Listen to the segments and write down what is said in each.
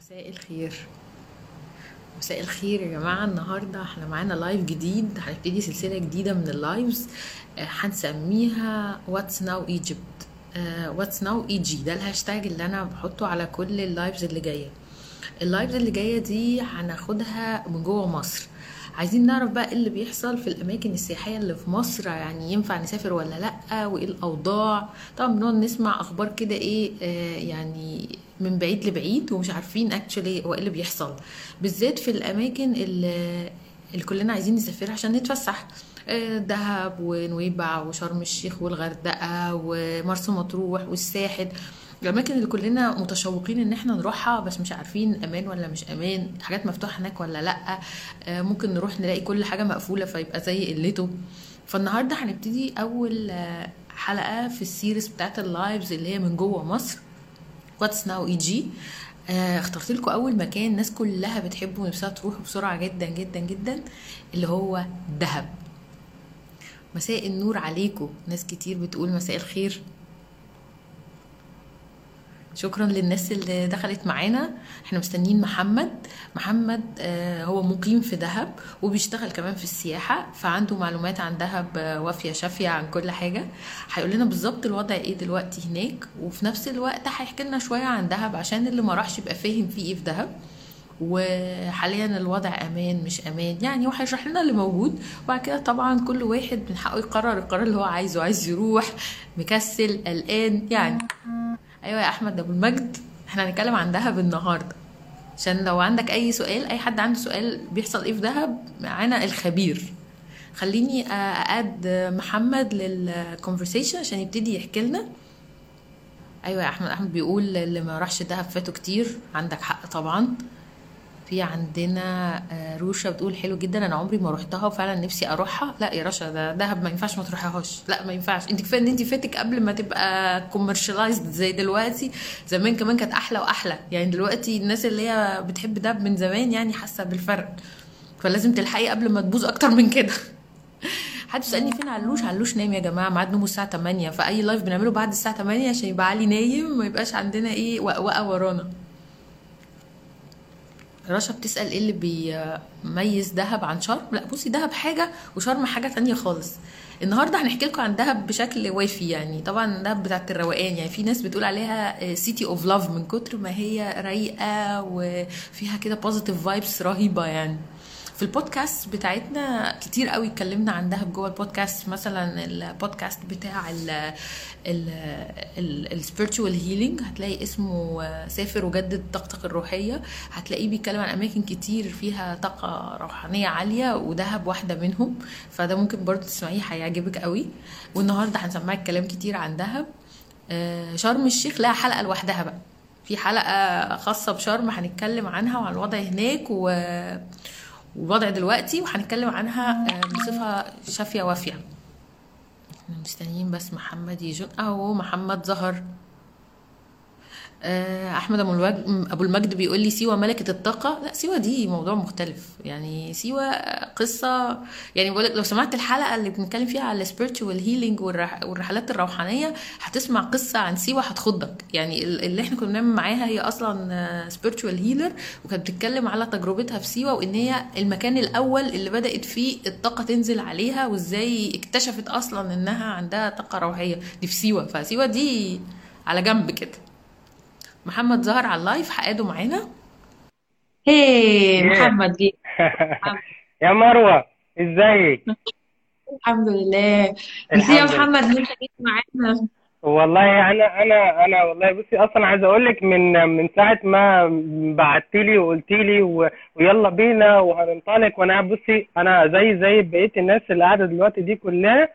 مساء الخير. مساء الخير يا جماعة. النهاردة إحنا معانا live جديد. هنبتدي سلسلة جديدة من ال lives آه، هنسميها what's now Egypt what's now EG ده الهاشتاج اللي أنا بحطه على كل ال lives اللي جاية. ال lives اللي جاية دي هناخدها من جوه مصر. عايزين نعرف بقى إيه اللي بيحصل في الأماكن السياحية اللي في مصر. يعني ينفع نسافر ولا لأ؟ وإيه الأوضاع؟ طبعا بنقعد نسمع أخبار كده إيه آه يعني من بعيد لبعيد ومش عارفين اكشولي هو إيه اللي بيحصل. بالذات في الأماكن اللي, اللي كلنا عايزين نسافرها عشان نتفسح. آه، دهب ونويبع وشرم الشيخ والغردقة ومرسى مطروح والساحل. الأماكن اللي كلنا متشوقين إن إحنا نروحها بس مش عارفين أمان ولا مش أمان حاجات مفتوحة هناك ولا لأ. آه، ممكن نروح نلاقي كل حاجة مقفولة فيبقى زي قلته. فالنهاردة هنبتدي أول آه، حلقة في ال series بتاعت ال lives اللي هي من جوه مصر. what's now EG اخترت لكم أول مكان الناس كلها بتحبه ونفسها تروح بسرعة جدا جدا جدا اللي هو دهب. مساء النور عليكم. ناس كتير بتقول مساء الخير. شكرا للناس اللي دخلت معانا. إحنا مستنيين محمد. محمد آه، هو مقيم في دهب وبيشتغل كمان في السياحة فعنده معلومات عن دهب آه، وافية شافية عن كل حاجة. هيقول لنا بالظبط الوضع إيه دلوقتي هناك وفي نفس الوقت هيحكي لنا شوية عن دهب عشان اللي ما راحش يبقى فاهم فيه إيه في دهب. وحاليا الوضع أمان مش أمان يعني هو هيشرح لنا اللي موجود. وبعد كده طبعا كل واحد من حقه يقرر القرار اللي هو عايزه عايز يروح مكسل قلقان يعني. أيوه يا أحمد أبو المجد. إحنا هنتكلم عن دهب النهارده. عشان لو عندك أي سؤال أي حد عنده سؤال بيحصل إيه في دهب معانا الخبير. خليني add محمد لل conversation عشان يبتدي يحكي لنا. أيوه يا أحمد أحمد بيقول اللي ما راحش دهب فاته كتير. عندك حق طبعا. في عندنا آه، رشا بتقول حلو جدا أنا عمري ما روحتها وفعلا نفسي أروحها. لا يا رشا ده دهب ما ينفعش ما تروحيهاش. لا ما ينفعش. انت كفاية إن انت فاتك قبل ما تبقى commercialized زي دلوقتي. زمان كمان كانت أحلى وأحلى. يعني دلوقتي الناس اللي هي بتحب دهب من زمان يعني حاسة بالفرق. فلازم تلحقي قبل ما تبوظ أكتر من كده. حد يسالني فين علوش؟ علوش نايم يا جماعة ميعاد نومه الساعة 8 فأي live بنعمله بعد الساعة 8 عشان يبقى علي نايم ما يبقاش عندنا إيه وقوقه ورانا. رشا بتسأل إيه اللي بيميز دهب عن شرم؟ لا بصي دهب حاجة وشرم حاجة تانية خالص. النهاردة هنحكي لكم عن دهب بشكل وافي يعني. طبعا دهب بتاعت الروقان يعني. في ناس بتقول عليها city of love من كتر ما هي رايقة وفيها كده positive vibes رهيبة يعني. في البودكاست بتاعتنا كتير قوي اتكلمنا عن دهب جوه البودكاست. مثلا البودكاست بتاع ال spiritual healing هتلاقي اسمه سافر وجدد طاقتك الروحية. هتلاقيه بيتكلم عن أماكن كتير فيها طاقة روحانية عالية ودهب واحدة منهم. فده ممكن برضه تسمعيه هيعجبك قوي. والنهاردة هنسمعك كلام كتير عن دهب. آه، شرم الشيخ لها حلقة لوحدها بقى. في حلقة خاصة بشرم هنتكلم عنها وعن الوضع هناك و والوضع دلوقتي وهنتكلم عنها آه، بصفة شافية وافية. إحنا مستنيين بس محمد ي join اهو محمد ظهر. أحمد أبو أبو المجد بيقول لي سيوة ملكة الطاقة. لا سيوة دي موضوع مختلف. يعني سيوة قصة يعني بقول لك لو سمعت الحلقة اللي بنتكلم فيها على ال spiritual healing والرحلات الروحانية هتسمع قصة عن سيوة هتخضك. يعني ال- اللي إحنا كنا بنعمل معاها هي أصلا spiritual healer وكانت بتتكلم على تجربتها في سيوة وإن هي المكان الأول اللي بدأت فيه الطاقة تنزل عليها وإزاي اكتشفت أصلا إنها عندها طاقة روحية. دي في سيوة. فسيوة دي على جنب كده. محمد ظهر على اللايف اهو قاعد معانا. هي محمد جه. يا مروة إزيك؟ الحمد لله. ميرسي يا محمد إن أنت جيت معانا. والله أنا أنا أنا والله بصي أصلا عايز أقول لك من من ساعة ما بعتي لي وقلتي لي ويلا بينا وهننطلق. وأنا بصي أنا زي زي بقية الناس اللي قاعدة دلوقتي دي كلها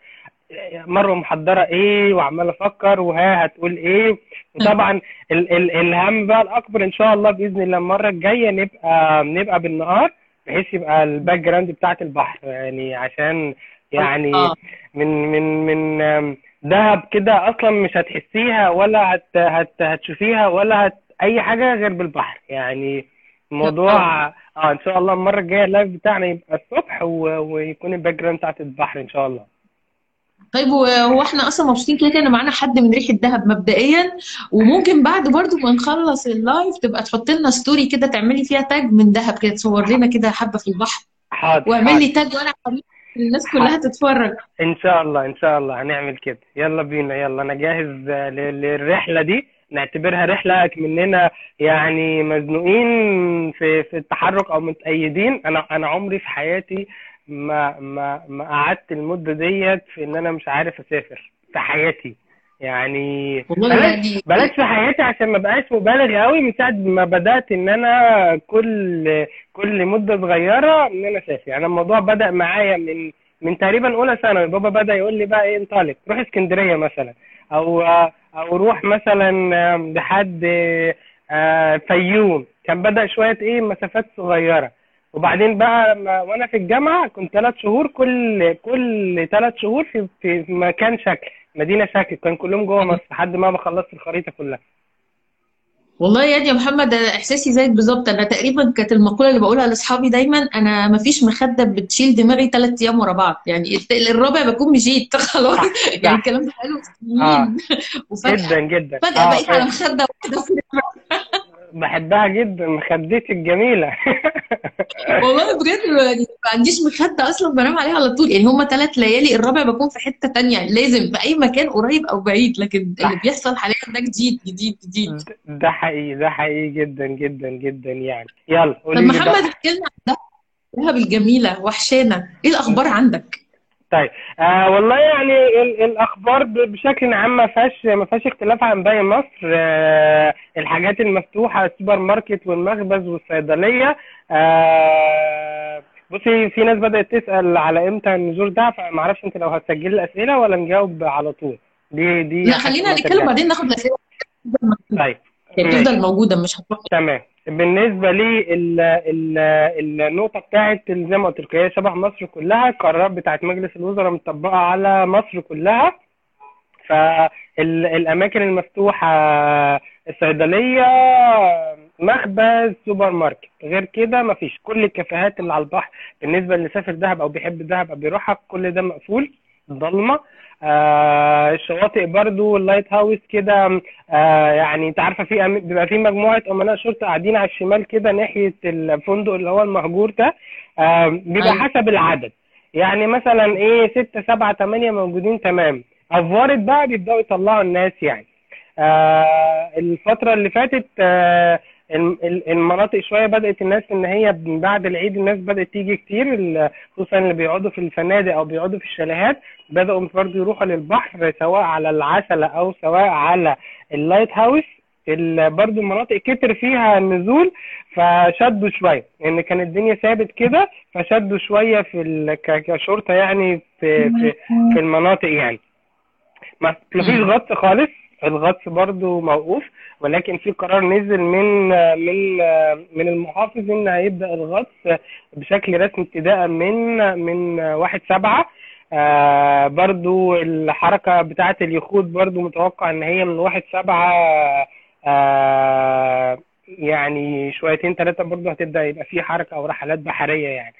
مروه محضرة إيه وعمال أفكر وها هتقول إيه. وطبعا ال ال الهم بقى الأكبر إن شاء الله بإذن الله المرة الجاية نبقى نبقى بالنهار بحيث يبقى ال background بتاعت البحر. يعني عشان يعني آه. من من من دهب كده أصلا مش هتحسيها ولا هت هت هتشوفيها ولا هت أي حاجة غير بالبحر. يعني الموضوع آه. آه إن شاء الله المرة الجاية ال live بتاعنا يبقى الصبح و... ويكون ال background بتاعت البحر إن شاء الله. طيب هو إحنا أصلا مبسوطين كده كده معانا حد من ريحة دهب مبدئيا. وممكن بعد برضو ما نخلص ال live تبقى تحط لنا story كده تعملي فيها tag من دهب كده تصور لنا كده حبة في البحر. حاضر واعمل لي تاج وأنا حبيبي الناس كلها تتفرج. إن شاء الله إن شاء الله هنعمل كده. يلا بينا يلا. أنا جاهز للرحلة دي. نعتبرها رحلة مننا يعني مزنوقين في في التحرك أو متأيدين. أنا أنا عمري في حياتي ما ما ما قعدت المدة ديت في إن أنا مش عارف أسافر في حياتي. يعني بلاش يعني بلاش في حياتي عشان ما بقاش مبالغ قوي من ساعة ما بدأت إن أنا كل كل مدة صغيرة إن أنا أسافر. يعني الموضوع بدأ معايا من من تقريبا أولى ثانوي. بابا بدأ يقول لي بقى إيه انطلق روح اسكندرية مثلا. أو أو روح مثلا لحد آه، فيوم. كان بدأ شوية إيه مسافات صغيرة. وبعدين بقى لما وأنا في الجامعة كنت ثلاث شهور كل كل ثلاث شهور في في مكان شكل مدينة شكل كان كلهم جوه مصر لحد ما ما خلصت الخريطة كلها. والله يا دي يا محمد أنا إحساسي زيك بالظبط. أنا تقريبا كانت المقولة اللي بقولها لأصحابي دايما أنا ما فيش مخدة بتشيل دماغي ثلاث أيام ورا بعض. يعني الرابع بكون مشيت. خلاص. يعني الكلام ده بقاله سنين وفجأة جدا جدا. فجأة آه بقيت على مخدة واحدة. بحبها جدا مخدتي الجميلة. والله بجد يعني ما عنديش مخدة أصلا بنام عليها على طول. يعني هما ثلاث ليالي الرابع بكون في حتة تانية. لازم في أي مكان قريب أو بعيد لكن اللي بيحصل حاليا ده جديد جديد جديد. ده حقيقي ده حقيقي جدا جدا جدا يعني. يلا طب قولي لي محمد احكي لنا عن دهب الجميلة وحشانا. إيه الأخبار عندك؟ طيب. آه والله يعني ال- الأخبار بشكل عام ما فيهاش ما فيهاش اختلاف عن باقي مصر. آه الحاجات المفتوحة السوبر ماركت والمخبز والصيدلية. آه بصي في ناس بدأت تسأل على إمتى النزول ده فما أعرفش أنت لو هتسجلي الأسئلة ولا نجاوب على طول. دي دي لا خلينا نتكلم بعدين ناخد الأسئلة. طيب. يعني ماشي تفضل موجودة مش هتروح. تمام. بالنسبة لي ال ال النقطة بتاعت زي ما قلت لك هي شبه مصر كلها. القرارات بتاعت مجلس الوزراء مطبقه على مصر كلها. فالاماكن المفتوحة الصيدلية مخبز سوبر ماركت. غير كده مفيش. كل الكافيهات اللي على البحر بالنسبة اللي سافر دهب أو بيحب دهب أو بيروحها كل ده مقفول. ضلمة. آه الشواطئ برضو اللايت هاوس كده آه يعني انت عارفة في أم... بيبقى في مجموعة أمناء شرطة قاعدين على الشمال كده ناحية الفندق اللي هو المهجور ده آه بيبقى أيوه. حسب العدد. يعني مثلا إيه ستة سبعة تمانية موجودين تمام. افوارت بقى بيبدأوا يطلعوا الناس يعني. آه الفترة اللي فاتت آه المناطق شوية بدأت الناس إن هي من بعد العيد الناس بدأت تيجي كتير خصوصا اللي بيقعدوا في الفنادق أو بيقعدوا في الشاليهات بدأوا برضه يروحوا للبحر سواء على العسلة أو سواء على اللايت هاوس برضه المناطق كتر فيها النزول فشدوا شوية. لأن كان الدنيا ثابت كده فشدوا شوية في ال- ك- كشرطة يعني في في في المناطق يعني. ما مفيش مم. غطس خالص. الغطس برضو موقوف. ولكن في قرار نزل من من من المحافظ إن هيبدأ الغطس بشكل رسمي ابتداء من من 1 7 آه، برضو الحركة بتاعة اليخوت برضو متوقع إن هي من واحد سبعة. آه يعني شويتين ثلاثة برضو هتبدأ يبقى في حركة أو رحلات بحرية يعني.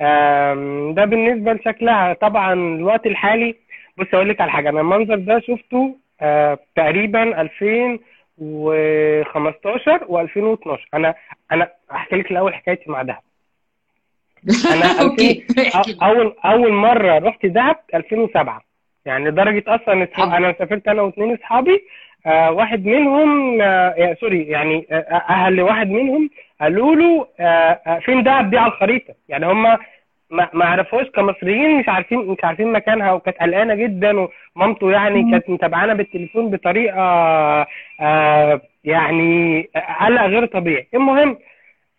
آه، ده بالنسبة لشكلها. طبعا الوقت الحالي بص أقول لك على حاجة أنا المنظر ده شفته آه، تقريبا 2000 و15 و2012 أنا أنا احكي لك الأول حكايتي مع دهب. أنا okay اول أول مرة رحت دهب 2007 يعني لدرجه أصلا أنا سافرت أنا واثنين أصحابي آه واحد منهم آه sorry يعني آه, آه، أهل واحد منهم قالوا له آه،, آه فين دهب دي على الخريطة؟ يعني هم ما ما عرفوش كمصريين مش عارفين مش عارفين مكانها وكانت قلقانة جدا ومامته يعني كانت متابعانا بالتليفون بطريقة آه يعني قلق غير طبيعي. المهم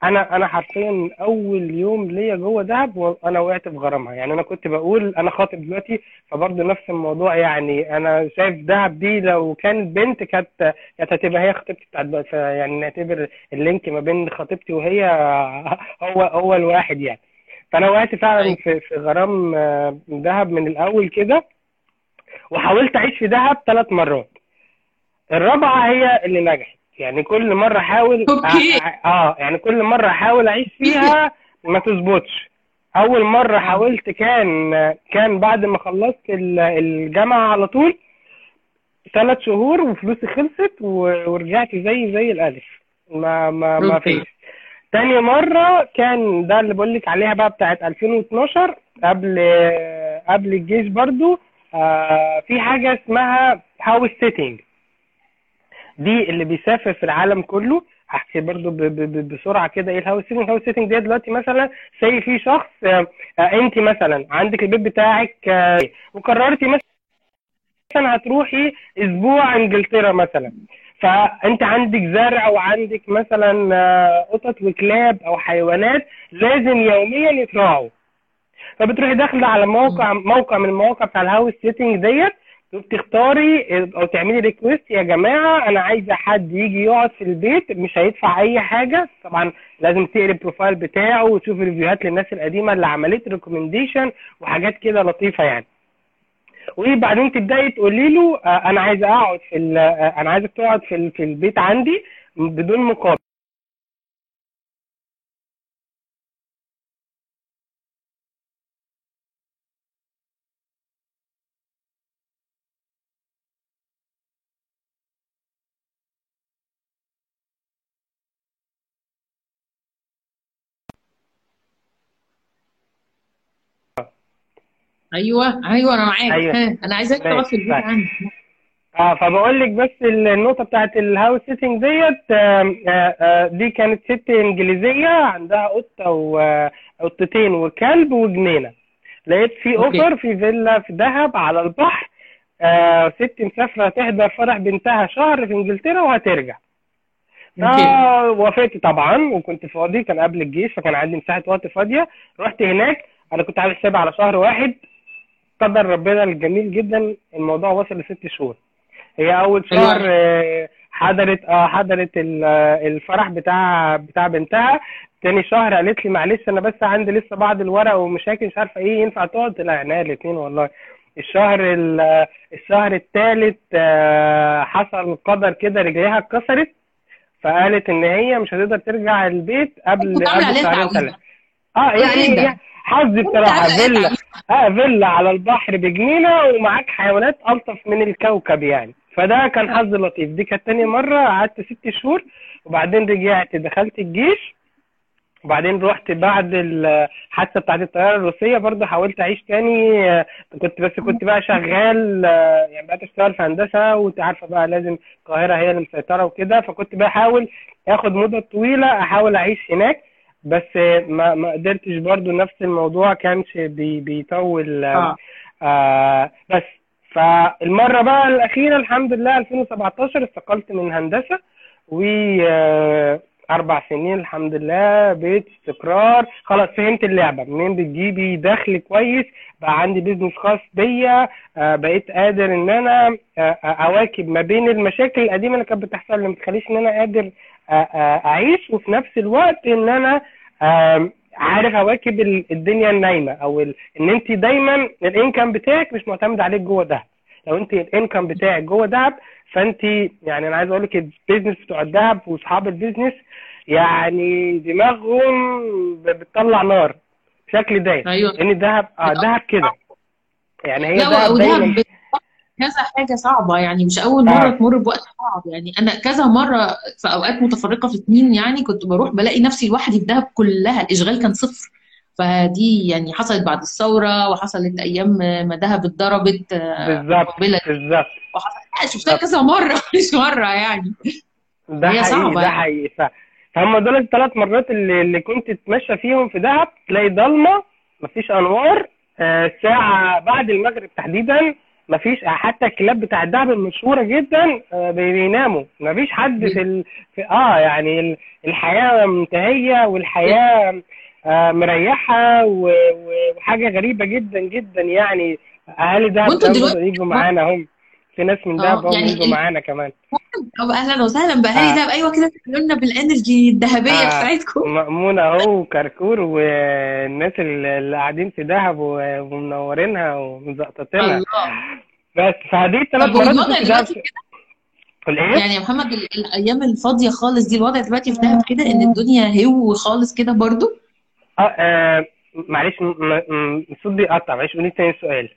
أنا أنا حرفيا أول يوم ليا جوه دهب وأنا وقعت في غرامها. يعني أنا كنت بقول أنا خاطب دلوقتي فبرضه نفس الموضوع. يعني أنا شايف دهب دي لو كانت بنت كانت كانت هتبقى هي خطيبتي بتاعت يعني نعتبر اللينك ما بين خطيبتي وهي هو هو الواحد يعني. فأنا وقعت فعلا أيوه في في غرام آه، دهب من الأول كده وحاولت أعيش في دهب ثلاث مرات. الرابعة هي اللي نجحت. يعني كل مرة أحاول آه يعني كل مرة أحاول أعيش فيها ما تظبطش. أول مرة حاولت كان كان بعد ما خلصت ال- الجامعة على طول ثلاث شهور وفلوسي خلصت ورجعت زي زي الألف. ما ما ما. فيش. تاني مرة كان ده اللي بقول لك عليها بقى بتاعت 2012 قبل قبل الجيش برضو آه في حاجة اسمها house sitting دي اللي بيسافر في العالم كله. هحكي برضو ب- ب- ب- بسرعة كده إيه ال house sitting ال house sitting دي دلوقتي مثلا زي في شخص آه آه أنت مثلا عندك البيت بتاعك وقررتي مثلا هتروحي أسبوع إنجلترا مثلا. فأنت عندك زرع وعندك مثلا آه، قطط وكلاب أو حيوانات لازم يوميا يتراعوا فبتروحي داخلة على موقع موقع من المواقع بتاع ال house sitting ديت وبتختاري أو تعملي request يا جماعة أنا عايزة حد يجي يقعد في البيت مش هيدفع أي حاجة. طبعا لازم تقري ال profile بتاعه وتشوفي review هات للناس القديمة اللي عملت recommendation وحاجات كده لطيفة يعني. وبعدين تبدأي تقولي له آه، أنا عايزه أقعد في آه، أنا عايزك تقعد في في البيت عندي بدون مقابل. أيوه أيوه أنا معاك أيوة. أنا عايزاك في البيت. عندي آه فبقول لك بس النقطة بتاعت ال house sitting ديت آه، آه، دي كانت ست إنجليزية عندها قطة وقطتين وكلب وجنينة لقيت في. offer في فيلا في دهب على البحر آه ست مسافرة تحضر فرح بنتها شهر في إنجلترا وهترجع okay. فوافقت طبعا وكنت فاضي كان قبل الجيش فكان عندي مساحة وقت فاضية رحت هناك أنا كنت عامل حسابي على شهر واحد قدر ربنا الجميل جدا الموضوع وصل لست شهور. هي أول شهر أوي. آه، حضرت آه حضرت آه، الفرح بتاع بتاع بنتها. تاني شهر قالت لي معلش أنا بس عندي لسه بعض الورق ومشاكل مش عارفة إيه ينفع تقعد؟ لها عينيا الاثنين والله. الشهر ال- آه، الشهر الثالث حصل قدر كده رجليها اتكسرت. فقالت إن هي مش هتقدر ترجع البيت قبل قبل شهرين ثلاثة آه إيه يعني ده؟ يعني حظي بصراحة عليها فيلا آه فيلا على البحر بجنينة ومعاك حيوانات ألطف من الكوكب يعني. فده كان حظ لطيف. دي كانت تاني مرة قعدت ست شهور وبعدين رجعت دخلت الجيش. وبعدين رحت بعد الحادثة بتاعت الطيارة الروسية برضه حاولت أعيش تاني. آه، كنت بس كنت بقى شغال آه، يعني بقيت أشتغل في هندسة. وأنت عارفة بقى لازم القاهرة هي اللي مسيطرة وكده. فكنت بحاول أخد مدة طويلة أحاول أعيش هناك. بس ما ما قدرتش برضه نفس الموضوع كانش بي بيطول آه، آه بس. فالمرة بقى الأخيرة الحمد لله 2017 استقلت من هندسة و آه، أربع سنين الحمد لله بيت استقرار. خلاص فهمت اللعبة منين بتجيبي دخل كويس؟ بقى عندي بيزنس خاص بيا آه، بقيت قادر إن أنا آه، أواكب ما بين المشاكل القديمة اللي كانت بتحصل اللي ما بتخليش إن أنا قادر أعيش وفي نفس الوقت إن أنا آم، عارف اواكب ال- الدنيا النايمة أو ال... إن أنت دايما ال income بتاعك مش معتمد عليك جوه دهب. لو أنت ال income بتاعك جوه دهب فأنت يعني أنا عايز أقول لك ال business بتوع الدهب وأصحاب ال business يعني دماغهم بتطلع نار بشكل دايم. أيوه. لأن الدهب آه دهب كده. يعني هي لا دهب وده دايما. ب- كذا حاجة صعبة يعني مش أول مرة آه. تمر بوقت صعب. يعني أنا كذا مرة في أوقات متفرقة في سنين يعني كنت بروح بلاقي نفسي لوحدي في دهب كلها الإشغال كان صفر. فدي يعني حصلت بعد الثورة وحصلت أيام ما دهب اتضربت آه، بالظبط بالظبط. وحصلت شفتها كذا مرة مش مرة يعني. ده هي حقيقي صعبة ده يعني. حقيقي ف... فهم دول الثلاث مرات اللي, اللي كنت تتمشى فيهم في دهب تلاقي ضلمة مفيش أنوار آه ساعة بعد المغرب تحديدا مفيش حتى الكلاب بتاع الدهب المشهورة جدا آه بيناموا. مفيش حد في, ال... في آه يعني ال- الحياة منتهية والحياة آه مريحة وحاجة غريبة جدا جدا يعني. أهالي دهب يجوا معانا هم. في ناس من آه، دهب هم يعني معانا كمان. طب أهلا وسهلا بأهالي آه. دهب أيوة كده لنا بالإنرجي الذهبية آه. بتاعتكم. مأمونة أهو وكركور والناس اللي قاعدين في دهب ومنورينها ومزقططينها. بس فدي الثلاث مرات؟ يعني يا محمد ال- الأيام الفاضية خالص دي الوضع دلوقتي في دهب كده إن الدنيا هو خالص كده برضو؟ آه آه معلش الصوت بيقطع معلش قولي تاني السؤال آه،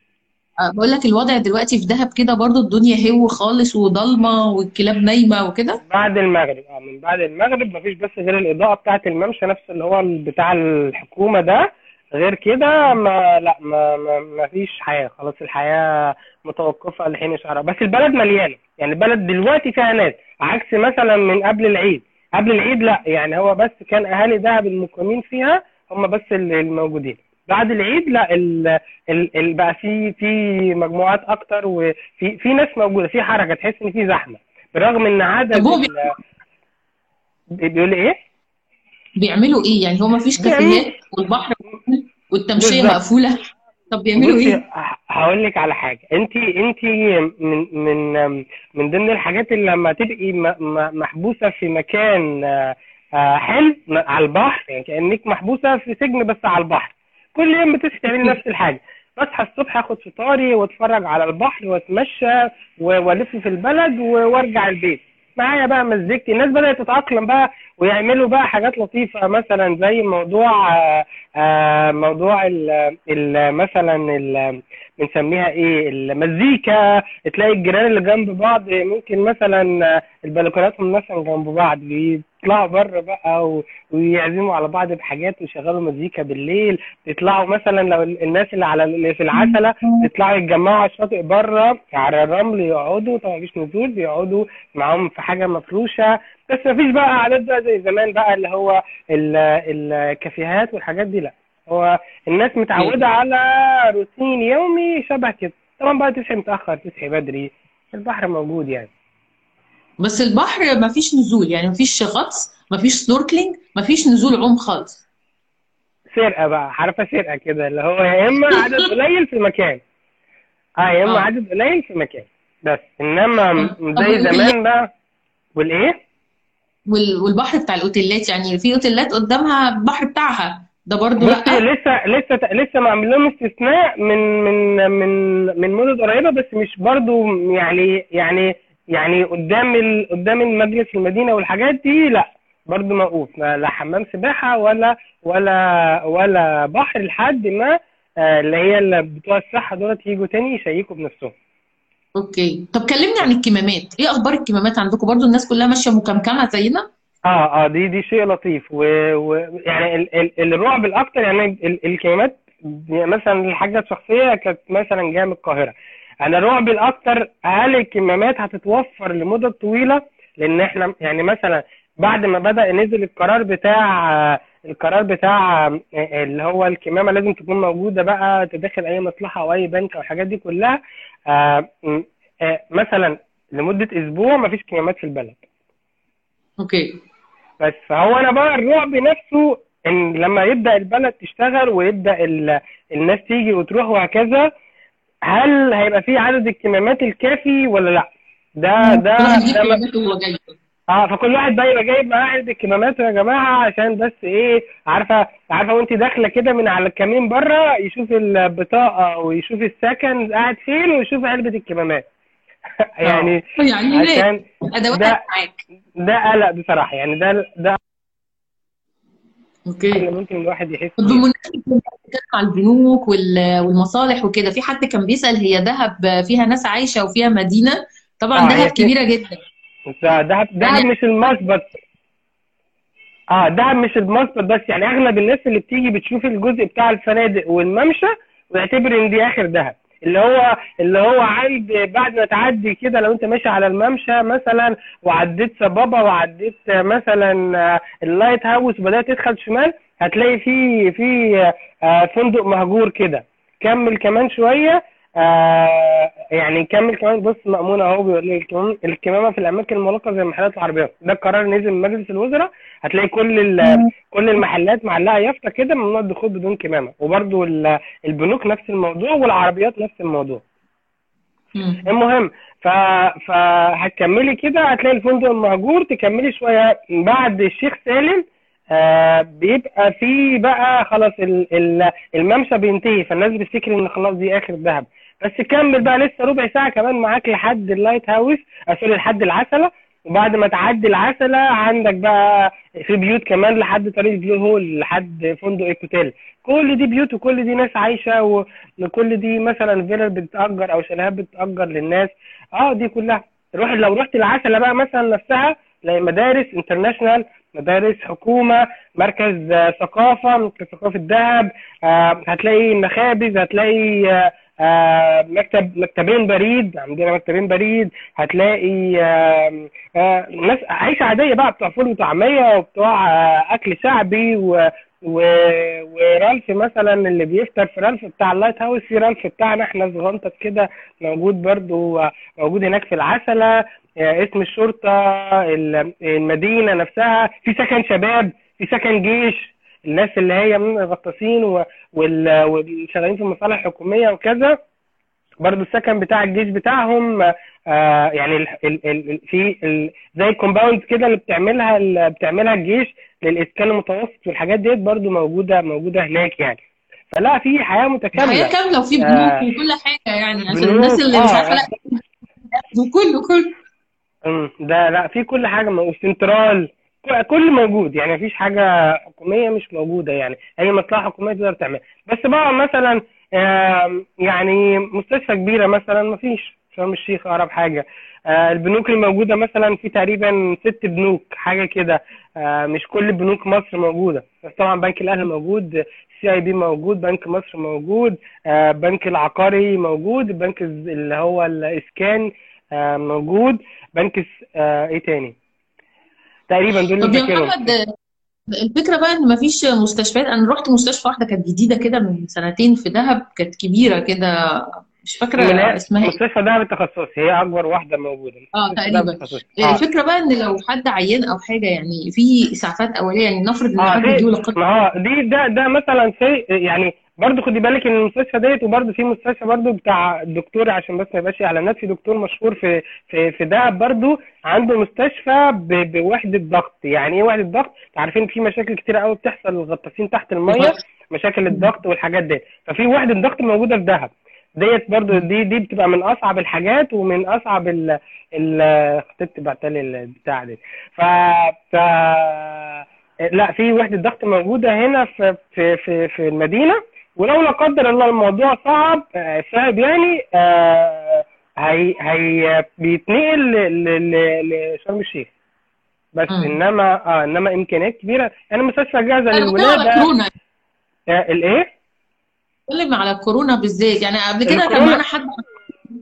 بقول لك الوضع دلوقتي في دهب كده برضو الدنيا هو خالص وضلمة والكلاب نايمة وكده. بعد المغرب آه من بعد المغرب مفيش بس غير الإضاءة بتاعة الممشى نفس اللي هو بتاع الحكومة ده. غير كده ما لا ما ما ما فيش حياة خلاص الحياة متوقفة لحين إشعارها بس البلد مليانة يعني البلد دلوقتي فيها ناس عكس مثلا من قبل العيد. قبل العيد لا يعني هو بس كان أهالي دهب المقيمين فيها هم بس اللي الموجودين بعد العيد لا ال ال ال بقى في في مجموعات أكتر وفي في ناس موجودة في حركة تحس إن في زحمة. بالرغم إن عدد ال- بيقول إيه؟ بيعملوا إيه؟ يعني هو ما فيش كافيهات والبحر مقفول والتمشية بالظبط. مقفولة؟ طب بيعملوا إيه؟ هقول لك على حاجة. انت انت من من من ضمن الحاجات اللي لما تبقي محبوسة في مكان آه، حلو على البحر يعني كأنك محبوسة في سجن بس على البحر. كل يوم بتصحي تعملي نفس الحاجة. بصحى الصبح آخد فطاري واتفرج على البحر واتمشى والف في البلد وارجع البيت. معايا بقى مزيكتي. الناس بدأت تتأقلم بقى ويعملوا بقى حاجات لطيفة. مثلا زي موضوع آه، آه، موضوع ال مثلا بنسميها إيه؟ المزيكا. تلاقي الجيران اللي جنب بعض ممكن مثلا البلكوناتهم مثلا جنب بعض. بيطلعوا بره بقى ويعزموا على بعض بحاجات ويشغلوا مزيكا بالليل يطلعوا مثلا لو ال- الناس اللي على اللي في العتلة يطلعوا يتجمعوا على الشاطئ بره على الرمل يقعدوا طبعا مفيش نزول بيقعدوا معاهم في حاجة مفروشة. بس مفيش بقى عادات بقى زي زمان بقى اللي هو ال- الكافيهات والحاجات دي لأ. هو الناس متعودة على روتين يومي شبه كده. طبعا بقى تصحي متأخر تصحي بدري البحر موجود يعني. بس البحر ما فيش نزول يعني ما فيش غطس ما فيش سنوركلينج ما فيش نزول عوم خالص سرقة بقى عارفة سرقة كده اللي هو يا إما عدد قليل في مكان آه يا إما آه. عدد قليل في مكان بس إنما طب زي؟ زمان بقى والإيه؟ وال- والبحر بتاع الأوتيلات يعني في أوتيلات قدامها البحر بتاعها ده بصي لا لسه لسه لسه معمول لهم استثناء من من من من مدد قريبة بس مش برضو يعني يعني يعني قدام ال قدام المجلس المدينة والحاجات دي لا. برضو موقوف. لا حمام سباحة ولا ولا ولا بحر لحد ما آه، اللي هي اللي بتوع الصحة دولت يجوا تاني يشيكوا بنفسهم. أوكي. طب كلمني عن الكمامات. إيه أخبار الكمامات عندكم؟ برضو الناس كلها ماشية مكمكمة زينا؟ آه آه دي دي شيء لطيف. و, و يعني ال ال الرعب الأكتر يعني ال الكلمات يعني مثلا الحاجة الشخصية كانت مثلا جاية من القاهرة. أنا رعبي الاكتر هل الكمامات هتتوفر لمدة طويلة لأن إحنا يعني مثلا بعد ما بدأ نزل القرار بتاع القرار بتاع اللي هو الكمامة لازم تكون موجودة بقى تدخل أي مصلحة أو أي بنك أو الحاجات دي كلها آه آه مثلا لمدة أسبوع ما فيش كمامات في البلد. أوكي. بس فهو أنا بقى الرعب نفسه إن لما يبدأ البلد تشتغل ويبدأ ال... الناس تيجي وتروح وهكذا هل هيبقى في عدد الكمامات الكافي ولا لا؟ ده ده ده م- آه فكل واحد بقى يبقى جايب معاه عدد الكمامات يا جماعة عشان بس إيه عارفه عارفة وانت داخلة كده من على الكمين بره يشوف البطاقة ويشوف السكن قاعد فين ويشوف علبة الكمامات. يعني آه. يعني ليه عشان ده معاك. ده قلق بصراحة. يعني ده ده اللي أوكي ممكن الواحد يحس بتتكلم على البنوك وال- والمصالح وكده. في حد كان بيسأل هي دهب فيها ناس عايشة وفيها مدينة؟ طبعا هي دهب في كبيرة جدا. ده دهب دهب يعني مش المثبت آه دهب مش المثبت بس يعني أغلب الناس اللي بتيجي بتشوف الجزء بتاع الفنادق والممشى ويعتبر إن دي آخر دهب. اللي هو اللي هو عند بعد ما تعدي كده لو انت ماشي على الممشى مثلا وعديت سبابة وعديت مثلا آه، اللايت هاوس وبدات تدخل شمال هتلاقي في في آه، فندق مهجور كده. كمل كمان شوية آه يعني كمل كمان. بص مأمون أهو بيقول لي الكمام- الكمامة في الأماكن المغلقة زي محلات العربيات ده قرار نزل من مجلس الوزراء. هتلاقي كل ال- كل المحلات معلقة يافطة كده ممنوع الدخول بدون كمامة. وبرده البنوك نفس الموضوع والعربيات نفس الموضوع. المهم ف... فهتكملي كده. هتلاقي الفندق المهجور. تكملي شوية بعد الشيخ سالم. آه بيبقى في بقى خلاص ال... ال... الممشى بينتهي. فالناس بتفتكر إن خلاص دي آخر دهب بس كمل بقى لسه ربع ساعة كمان معاك لحد اللايت هاوس آه sorry لحد العسلة. وبعد ما تعدي العسلة عندك بقى في بيوت كمان لحد طريق البلو هول لحد فندق ايكوتيل كل دي بيوت وكل دي ناس عايشة وكل دي مثلا فيلل بتتأجر أو شاليهات بتتأجر للناس. آه دي كلها. روح لو رحت العسلة بقى مثلا نفسها تلاقي مدارس international مدارس حكومة مركز آه، ثقافة مركز ثقافة دهب آه، هتلاقي مخابز هتلاقي آه، مكتب مكتبين بريد عندنا مكتبين بريد هتلاقي آه، ناس عيشة عادية بقى بتوع فول وطعمية وبتوع آه، أكل شعبي و و... ورألف مثلا اللي بيفطر في رألف بتاع اللايت هاوس في رألف بتاعنا إحنا صغنطت كده موجود برضو موجود هناك في العسلة اسم الشرطة ال- المدينة نفسها في سكن شباب في سكن جيش. الناس اللي هي من الغطاسين والشغالين في المصالح الحكومية وكذا برضو السكن بتاع الجيش بتاعهم آه يعني ال ال ال في ال زي ال compound كده اللي بتعملها بتعملها الجيش للإسكان المتوسط والحاجات ديت برضو موجوده موجودة هناك يعني. فلا في حياة متكاملة. حياة كاملة وفي بنوك آه، وكل حاجة يعني. عشان بنوك الناس اللي مش آه عارفة لا وكله كله. ده لا في كل حاجة سنترال كل موجود يعني مفيش حاجة حكومية مش موجودة يعني. أي مصلحة حكومية تقدر تعملها. بس بقى مثلا يعني مستشفى كبيرة مثلا مفيش شرم الشيخ أقرب حاجة. آه، البنوك الموجودة مثلا في تقريبا ست بنوك حاجة كده. آه، مش كل بنوك مصر موجودة. بس طبعا بنك الأهلي موجود CIB موجود بنك مصر موجود آه، بنك العقاري موجود الز- اللي هو الإسكان موجود. بنك إيه تاني؟ تقريبا دول طب يا محمد الفكرة بقى إن مفيش مستشفيات. أنا رحت مستشفى واحدة كانت جديدة كده من سنتين في دهب كانت كبيرة كده مش هي اسمها إيه. مستشفى دهب التخصصي هي أكبر واحدة موجودة. آه تقريبا. آه. الفكرة بقى إن لو حد عيان أو حاجة يعني في إسعافات أولية يعني نفرض إن آه حد قدر. ما هو دي ده ده مثلا شيء يعني برضه خدي بالك إن المستشفى ديت وبرضه في مستشفى برضه بتاع الدكتور عشان بس ما يبقاش إعلانات في دكتور مشهور في في في دهب برضه عنده مستشفى ب- بوحدة ضغط. يعني إيه وحدة ضغط؟ عارفين في مشاكل كتيره قوي بتحصل للغطاسين تحت المية مشاكل الضغط والحاجات دي ففي وحدة ضغط موجودة في دهب. ديت برضو دي دي بتبقى من أصعب الحاجات ومن أصعب ال ال خطيبتي بعتلي البتاع دي. ف ف لا في وحدة ضغط موجودة هنا في في في, في المدينة. ولو لا قدر الله الموضوع صعب آه، صعب يعني آه، هي هي بيتنقل لشرم الشيخ. بس مم. إنما آه إنما إمكانيات كبيرة. يعني مستشفى جاهزة للولادة. كورونا. آه، الإيه؟ بتكلم على الكورونا بالذات. يعني قبل كده كان معانا حد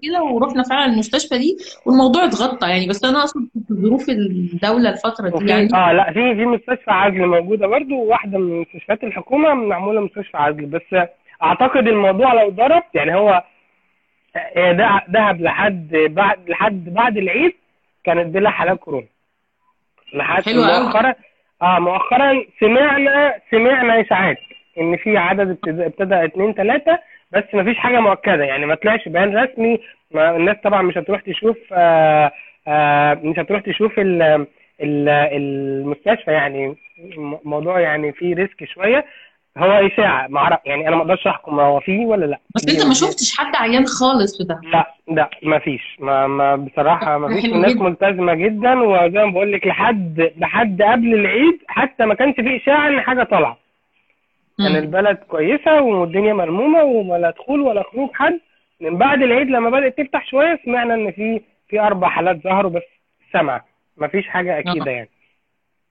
كده ورحنا فعلا المستشفى دي والموضوع اتغطى يعني. بس أنا أقصد في ظروف الدولة الفترة دي يعني. آه لا في في مستشفى عزل موجودة برضو واحدة من مستشفيات الحكومة معمولة مستشفى عزل بس أعتقد الموضوع لو ضرب يعني هو آه، ده دهب لحد بعد لحد بعد العيد كانت بلا حالات كورونا. لحد مؤخرا آه مؤخرا سمعنا سمعنا إشاعات إن في عدد ابتدى, ابتدى اتنين تلاتة بس ما فيش حاجة مؤكدة. يعني ما طلعش بيان رسمي. ما الناس طبعا مش هتروح تشوف آه آه مش هتروح تشوف ال ال المستشفى. يعني م- موضوع يعني فيه ريسك شوية. هو إشاعة. ما أعرف. يعني أنا ما أقدرش أحكم هو فيه ولا لأ. بس أنت ما شفتش حد عيان خالص في ده. لا لا ما فيش. ما, ما بصراحة ما فيش. الناس جدا. ملتزمة جدا. وزي ما بقول لك لحد لحد قبل العيد حتى ما كانش فيه إشاعة إن حاجة طالعة. كان مم. البلد كويسة والدنيا ملمومة ولا دخول ولا خروج حد من بعد العيد لما بدأت تفتح شوية سمعنا إن في في أربع حالات ظهروا بس سمع ما فيش حاجة آه. أكيدة يعني.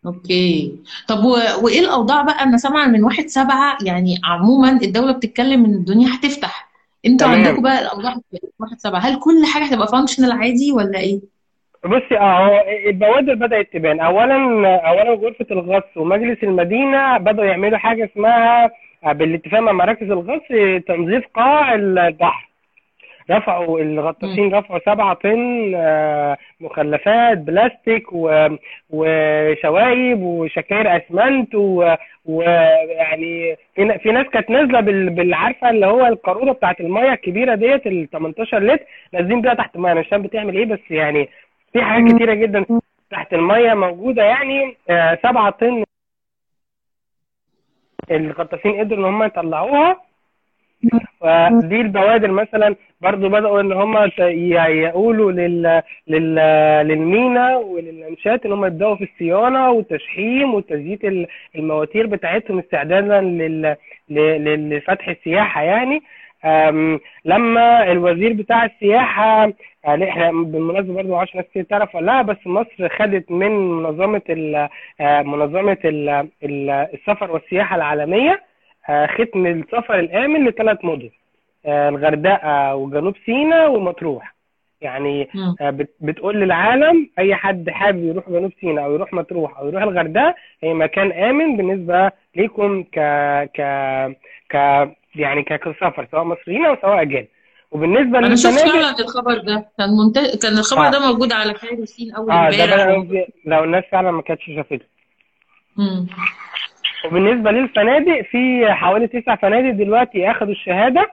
أوكي. طب و... وإيه الأوضاع بقى؟ أنا سامعة من واحد سبعة يعني عموما الدولة بتتكلم إن الدنيا هتفتح. أنتوا عندكم بقى الأوضاع واحد سبعة هل كل حاجة هتبقى functional عادي ولا إيه؟ بصي آه هو البوادر بدأت تبان. اولا اولا غرفة الغطس ومجلس المدينة بدأوا يعملوا حاجة اسمها آه، بالاتفاق مع مراكز الغطس تنظيف قاع البحر. رفعوا. الغطاسين رفعوا سبعة طن آه، مخلفات بلاستيك وشوايب وشكاير أسمنت ويعني في ناس كانت نازلة بال- بالعارفه اللي هو القارورة بتاعت المية الكبيرة ديت ال 18 لتر نازلين بيها تحت المية. أنا مش فاهم بتعمل إيه بس يعني في حاجات كتيرة جدا تحت المية موجودة يعني آه، سبعة طن الغطاسين قدروا إن هم يطلعوها. آه، دي البوادر مثلا برضو بدأوا إن هم يقولوا لل لل للمينا وللأنشات إن هم يبدأوا في الصيانة والتشحيم وتزييت ال- المواتير بتاعتهم استعدادا لل لفتح السياحة يعني. لما الوزير بتاع السياحة يعني إحنا بالمناسبة برضو معرفش ناس كتير تعرف ولا لا بس مصر خدت من منظمة ال- آه، منظمة ال- ال- السفر والسياحة العالمية آه، ختم السفر الآمن لثلاث مدن الغردقة وجنوب سيناء ومطروح. يعني بتقول للعالم أي حد حابب يروح جنوب سيناء أو يروح مطروح أو يروح الغردقة هي مكان آمن بالنسبة ليكم ك ك ك يعني ك- كسفر سواء مصريين أو سواء اجانب وبالنسبة أنا شفت فعلا الخبر ده. كان منت... كان الخبر آه. ده موجود على خير وسين أول ده امبارح. قصدي لو الناس فعلا ما كانتش شافته. وبالنسبة للفنادق في حوالي تسع فنادق دلوقتي اخذوا الشهادة.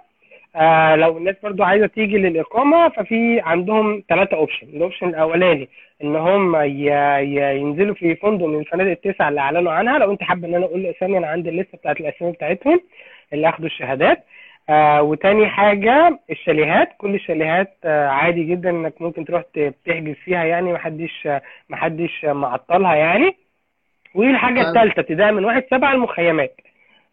آه لو الناس برضو عايزة تيجي للإقامة ففي عندهم ثلاثة option ال option الأولاني إن هم ينزلوا في فندق من الفنادق التسعة اللي أعلنوا عنها. لو أنت حابة إن أنا أقول اسامي أنا عندي الليستة بتاعت الأسامي بتاعتهم. اللي أخدوا الشهادات. آه وتاني حاجة الشاليهات. كل الشاليهات آه عادي جدا إنك ممكن تروح تحجز فيها يعني محدش محدش معطلها يعني. والحاجة طيب. الثالثه ابتداء من واحد سبعة المخيمات.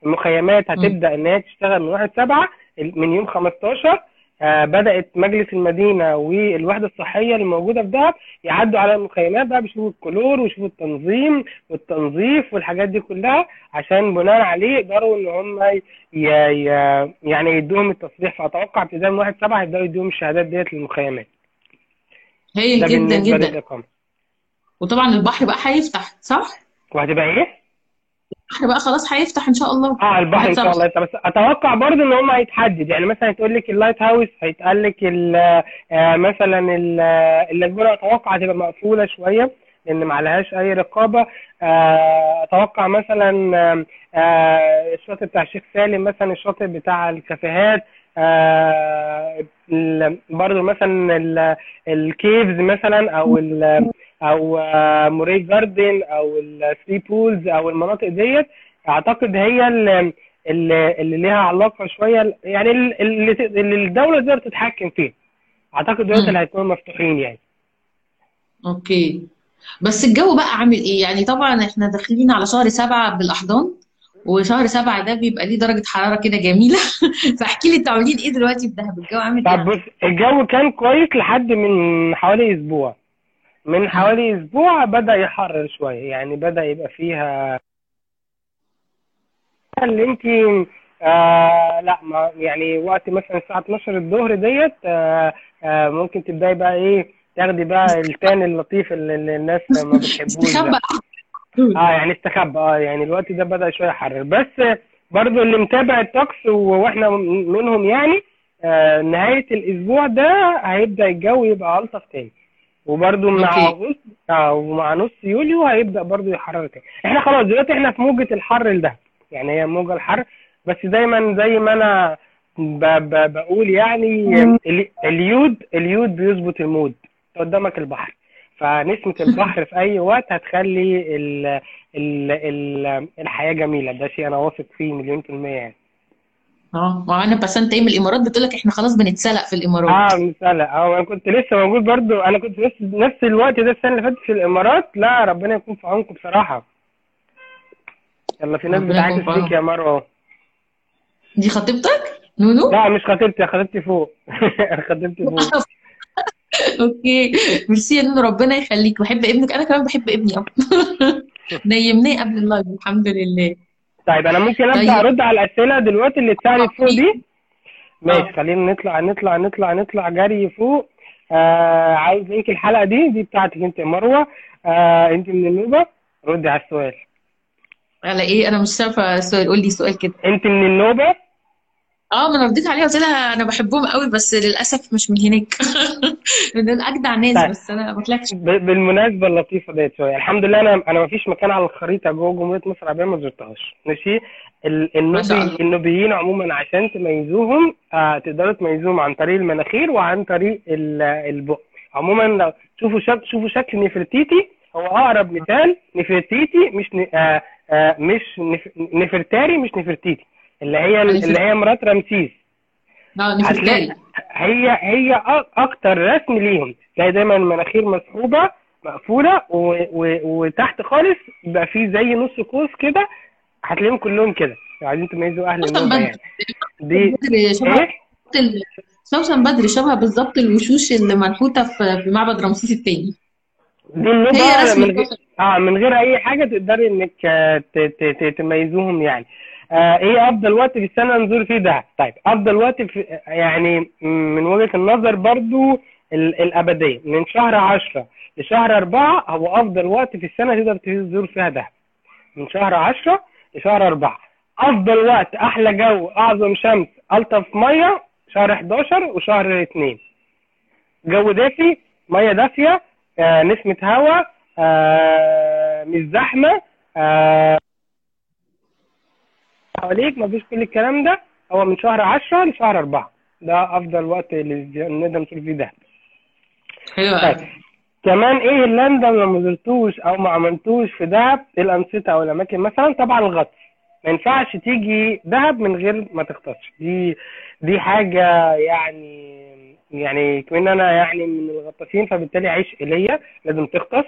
المخيمات هتبدأ إن هي تشتغل من واحد سبعة من يوم 15 آه بدأت مجلس المدينة والوحدة الصحية اللي موجودة في دهب يعدوا على المخيمات بقى بيشوفوا الكلور ويشوفوا التنظيم والتنظيف والحاجات دي كلها عشان بناء عليه يقدروا إن هم ي... ي... يعني يدوهم التصريح فأتوقع ابتداء من واحد سبعة يبداوا يدوهم الشهادات ديت للمخيمات هايل جدا جدا وطبعا البحر بقى هيفتح صح؟ وهتبقى إيه؟ البحر بقى خلاص هيفتح إن شاء الله. آه البحر إن شاء. الله. بس أتوقع برضه إن هم هيتحدد. يعني مثلا تقول لك ال Lighthouse هيتقال لك آه، مثلا ال- اللاجونه أتوقع هتبقى مقفولة شوية لأن ما عليهاش أي رقابة. آه، أتوقع مثلا آه، الشاطئ بتاع الشيخ سالم مثلا الشاطئ بتاع الكافيهات ال- برضه مثلا ال- ال Caves مثلا أو أو آه، Moray Garden أو ال Three Pools أو المناطق ديت أعتقد هي اللي, اللي ليها علاقة شوية يعني اللي, اللي الدولة تقدر تتحكم فيها أعتقد دول. اللي هيكونوا مفتوحين يعني. أوكي. بس الجو بقى عامل إيه؟ يعني طبعا إحنا داخلين على شهر سبعة بالأحضان وشهر سبعة ده بيبقى ليه درجة حرارة كده جميلة. فاحكي لي أنتوا عاملين إيه دلوقتي في دهب؟ الجو عامل طب إيه؟ بص الجو كان كويس لحد من حوالي أسبوع. من حوالي أسبوع بدأ يحرر شوية يعني بدأ يبقى فيها اللي انت آه لا ما يعني وقت مثلا الساعة 12 الظهر ديت آه آه ممكن تبدأي بقى إيه تاخدي بقى التان اللطيف اللي اللي الناس ما بتحبوش ده. آه يعني استخبى آه يعني الوقت ده بدأ شوية يحرر. بس برضو اللي متابع الطقس وإحنا منهم يعني آه نهاية الأسبوع ده هيبدأ الجو يبقى ألطف تاني. وبرضو مع أوكي. أغسطس آه ومع نص يوليو هيبدأ برضو يحرر تاني. إحنا خلاص دلوقتي إحنا في موجة الحر ده يعني هي موجة الحر. بس دايما زي ما أنا ب ب بقول يعني ال- اليود اليود بيظبط ال mood. قدامك البحر. فنسمة البحر في أي وقت هتخلي ال ال ال الحياة جميلة. ده شيء أنا واثق فيه مليون في المية يعني. آه وأنا بسنت إيه من الامارات بتقول لك إحنا خلاص بنتسلق في الامارات. آه مثال آه أنا كنت لسه موجود برضو. أنا كنت لسه نفس الوقت ده السنة اللي فاتت في الامارات. لا ربنا يكون في عونكم بصراحة. يلا في ناس بتعاكس في فيك يا مروة. دي خطيبتك؟ نونو؟ لا مش خطيبتي خطيبتي فوق. خطيبتي فوق. okay. merci يا نونو ربنا يخليك. بحب ابنك. أنا كمان بحب ابني. نيمناه قبل ال live الحمد لله. طيب أنا ممكن أبدأ طيب. أرد على الأسئلة دلوقتي اللي اتسالت فوق دي؟ آه. ماشي خلينا نطلع نطلع نطلع نطلع جري فوق. آه عايز link الحلقة دي؟ دي بتاعتك أنت يا مروة. آه أنت من النوبة. ردي على السؤال. على إيه؟ أنا مش عارفه السؤال. قول لي سؤال كده. أنت من النوبة. آه ما أنا رديت عليها قلت لها أنا بحبهم قوي بس للأسف مش من هناك. من الاجدع ناس طيب. بس أنا ما طلعتش. بالمناسبة اللطيفة ديت شوية الحمد لله أنا أنا ما فيش مكان على الخريطة جوه جمهورية مصر العربيه ما زرتهاش. ماشي؟ النوبي النوبيين عموما عشان تميزوهم آه تقدروا تميزوهم عن طريق المناخير وعن طريق ال- البق. عموما لو شوفوا شكل شوفوا شكل نفرتيتي. هو أقرب مثال نفرتيتي مش ن... آه آه مش نف... نفرتاري مش نفرتيتي. اللي هي اللي هي مرات رمسيس. آه هتلاقي هي هي أكتر رسم ليهم. تلاقي دايما المناخير مسحوبة مقفولة. وتحت خالص بيبقى فيه زي نص قوس كده. هتلاقيهم كلهم كده. عايزين تميزوا أهل النوبة يعني. دي إيه؟ ال- سوسن بدري شبه بالظبط الوشوش اللي منحوتة في معبد رمسيس الثاني دي هي النوبه رسم من غير آه من غير أي حاجة تقدري إنك آه،. تميزوهم يعني. آه إيه افضل وقت في السنة نزور فيه ده؟ طيب افضل وقت في يعني من وجهة النظر برضو ال... الابدية من شهر 10 لشهر 4 هو افضل وقت في السنة تقدر تزور فيها ده. من شهر 10 لشهر 4 افضل وقت أحلى جو اعظم شمس الطف مية شهر 11 وشهر 2 جو دافي مية دافية آه نسمة هواء آه مش زحمة آه حواليك مفيش كل الكلام ده. هو من شهر 10 لشهر 4 ده أفضل وقت اللي نقدر نزور فيه ده. حلو طيب. كمان إيه اللي انت لو ما زرتوش أو ما عملتوش في دهب؟ إيه الأنشطة أو الأماكن؟ مثلا طبعا الغطس. ما ينفعش تيجي دهب من غير ما تغطسش. دي دي حاجة يعني يعني كمان أنا يعني من الغطاسين فبالتالي عشق ليا لازم تغطس.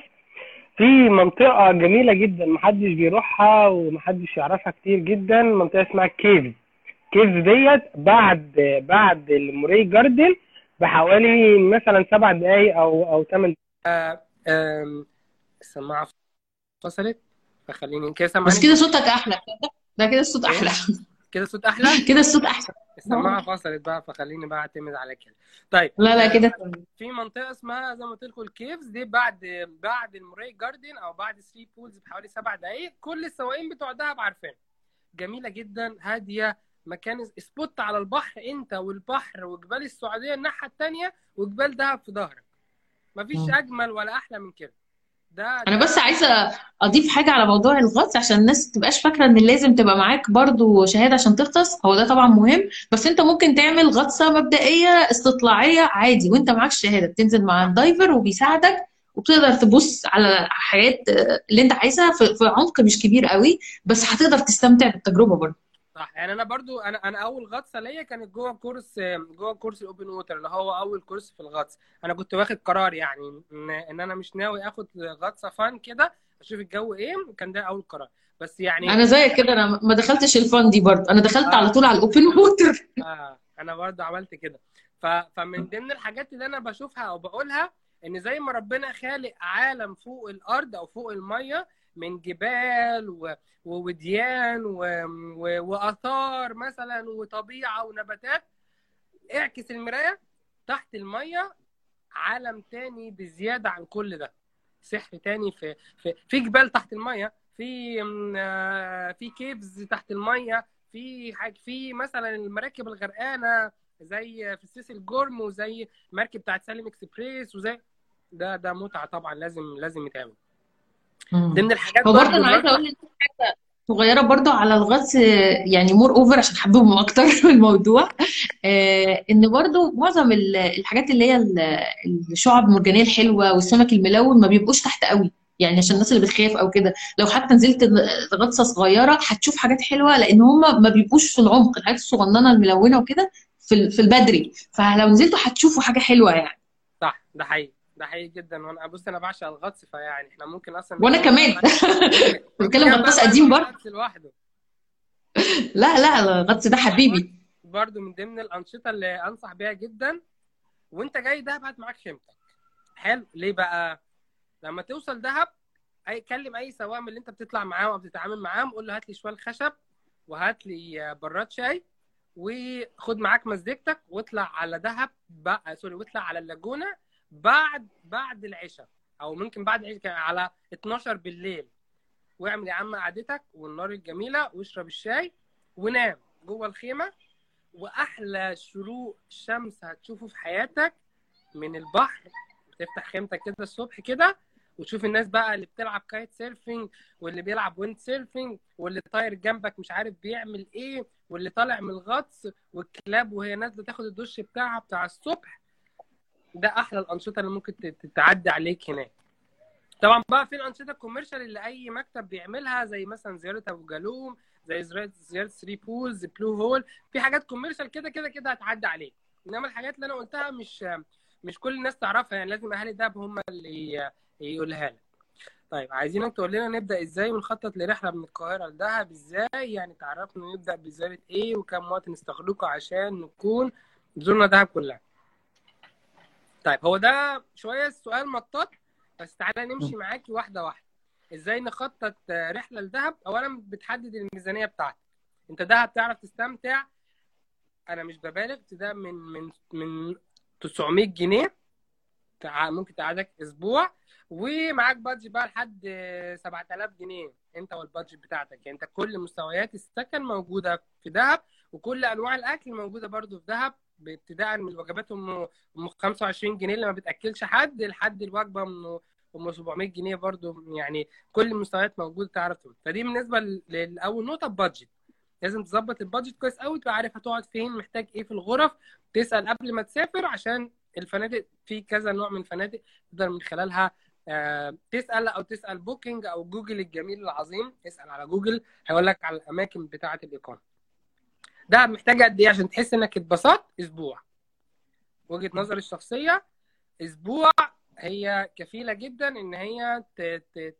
في منطقة جميلة جدا محدش بيروحها ومحدش يعرفها كتير جدا منطقة اسمها كيفز. كيفز ديت بعد بعد الموري جاردن بحوالي مثلا سبع دقايق أو أو ثمان السماعة فصلت فخليني كده بس سامعني كده صوتك أحلى ده كده الصوت أحلى. كده صوت أحلى؟ كده الصوت أحسن. السماعه فصلت بقى فخليني بقى أعتمد على كده. طيب. لا لا كده. في منطقة اسمها زي ما قلت لكم ال Caves دي بعد بعد ال Moray Garden أو بعد Three Pools بحوالي سبع دقائق كل السواقين بتوع دهب عارفين جميلة جدا هادية مكان spot على البحر أنت والبحر وجبال السعودية الناحية الثانية وجبال دهب في ظهرك. مفيش. أجمل ولا أحلى من كده. ده أنا بس عايزة أضيف حاجة على موضوع الغطس عشان الناس تبقاش فاكرة إن لازم تبقى معاك برضو شهادة عشان تغطس. هو ده طبعا مهم. بس أنت ممكن تعمل غطسة مبدئية استطلاعية عادي وأنت معاك شهادة. بتنزل مع ال diver وبيساعدك وبتقدر تبص على حاجات اللي أنت عايزها في في عمق مش كبير قوي بس هتقدر تستمتع بالتجربة برضو. صح. يعني أنا برضو أنا أنا أول غطسة ليا كانت جوه كورس جوه كورس ال open water اللي هو أول كورس في الغطس. أنا كنت واخد قرار يعني إن إن أنا مش ناوي آخد غطسة fun كده أشوف الجو إيه كان ده أول قرار. بس يعني أنا زيك كده أنا ما دخلتش ال fun دي برضو. أنا دخلت على آه طول على ال open water آه أنا برضو عملت كده. ف فمن ضمن الحاجات اللي أنا بشوفها أو بقولها إن زي ما ربنا خالق عالم فوق الأرض أو فوق المية من جبال و... ووديان و... و... وآثار مثلا وطبيعة ونباتات اعكس المراية تحت المية عالم تاني بزيادة عن كل ده سحر تاني في في في جبال تحت المية في آه، في كيفز تحت المية في حاجة في مثلا المراكب الغرقانة زي في السيس الجرم وزي المركب بتاعت سالم إكسبريس وزي ده ده متعة طبعا لازم لازم يتعمل. ضمن الحاجات برضه برضو أنا عايزة برضو أقول حاجة صغيرة برضه على الغطس يعني مور أوفر عشان احببهم أكتر في الموضوع. آه، إن برضه معظم ال- الحاجات اللي هي ال- الشعب المرجانيه الحلوة والسمك الملون ما بيبقوش تحت قوي يعني عشان الناس اللي بتخاف أو كده. لو حتى نزلت غطسة صغيرة هتشوف حاجات حلوة لأن هم ما بيبقوش في العمق الحاجات الصغننة الملونة وكده في البدري. فلو نزلتوا هتشوفوا حاجة حلوة يعني. صح ده حقيقي. ده حقيقي جدا. وأنا بص أنا بعشق الغطس فيعني إحنا ممكن أصلا وأنا كمان. بتكلم غطاس بقى قديم برضه. غطس لوحده. لا لا الغطس ده حبيبي. برضو من ضمن الأنشطة اللي أنصح بيها جدا. وأنت جاي دهب هات معاك خيمتك. حلو. ليه بقى؟ لما توصل دهب اي كلم أي سواق من اللي أنت بتطلع معاهم أو بتتعامل معاهم قول له هات لي شوية خشب وهات لي براد شاي وخد معاك مزيكتك واطلع على دهب بقى sorry واطلع على اللاجونة بعد بعد العشاء أو ممكن بعد العشاء على 12 بالليل. واعمل يا عم قعدتك والنار الجميلة واشرب الشاي ونام جوه الخيمة. وأحلى شروق شمس هتشوفه في حياتك من البحر. تفتح خيمتك كده الصبح كده وتشوف الناس بقى اللي بتلعب kite surfing واللي بيلعب wind surfing واللي طاير جنبك مش عارف بيعمل إيه واللي طالع من الغطس والكلاب وهي نازلة تاخد الدش بتاعها بتاع الصبح. ده أحلى الأنشطة اللي ممكن تت- تعدي عليك هناك. طبعا بقى في الأنشطة ال commercial اللي أي مكتب بيعملها زي مثلا زيارة أبو جالوم زي زياره زيارة 3 Pools Blue Hole في حاجات commercial كده كده كده هتعدي عليك. إنما الحاجات اللي أنا قلتها مش مش كل الناس تعرفها يعني لازم اهالي دهب هم اللي يقولها لك. طيب عايزينك تقول لنا نبدأ إزاي ونخطط لرحلة من القاهرة لدهب إزاي؟ يعني تعرفنا نبدأ بزيارة إيه وكم وقت نستغرقه عشان نكون زرنا دهب كلها. طيب هو ده شوية سؤال مطاط بس تعالى نمشي معاكي واحدة واحدة. إزاي نخطط رحلة لدهب؟ اولا بتحدد الميزانية بتاعتك. أنت دهب تعرف تستمتع؟ أنا مش ببالغ ده من من من 900 جنيه. ممكن تقعدك أسبوع. ومعاك budget بقى لحد 7000 جنيه أنت وال budget بتاعتك. يعني أنت كل مستويات السكن موجودة في دهب وكل أنواع الأكل موجودة برده في دهب. ابتداء من الوجبات ام 25 جنيه اللي ما بتأكلش حد لحد الوجبة ام أم 700 جنيه برده يعني كل المستويات موجوده تعرف فدي بالنسبة لاول نقطة budget لازم تظبط ال budget كويس قوي تبقى عارف هتقعد فين محتاج إيه في الغرف. تسأل قبل ما تسافر عشان الفنادق في كذا نوع من الفنادق تقدر من خلالها آه تسأل أو تسأل Booking أو جوجل الجميل العظيم. اسأل على جوجل هيقول لك على الأماكن بتاعة الإقامة. ده محتاج قد إيه عشان تحس إنك اتبسطت؟ أسبوع. وجهة نظري الشخصية أسبوع هي كفيلة جدا إن هي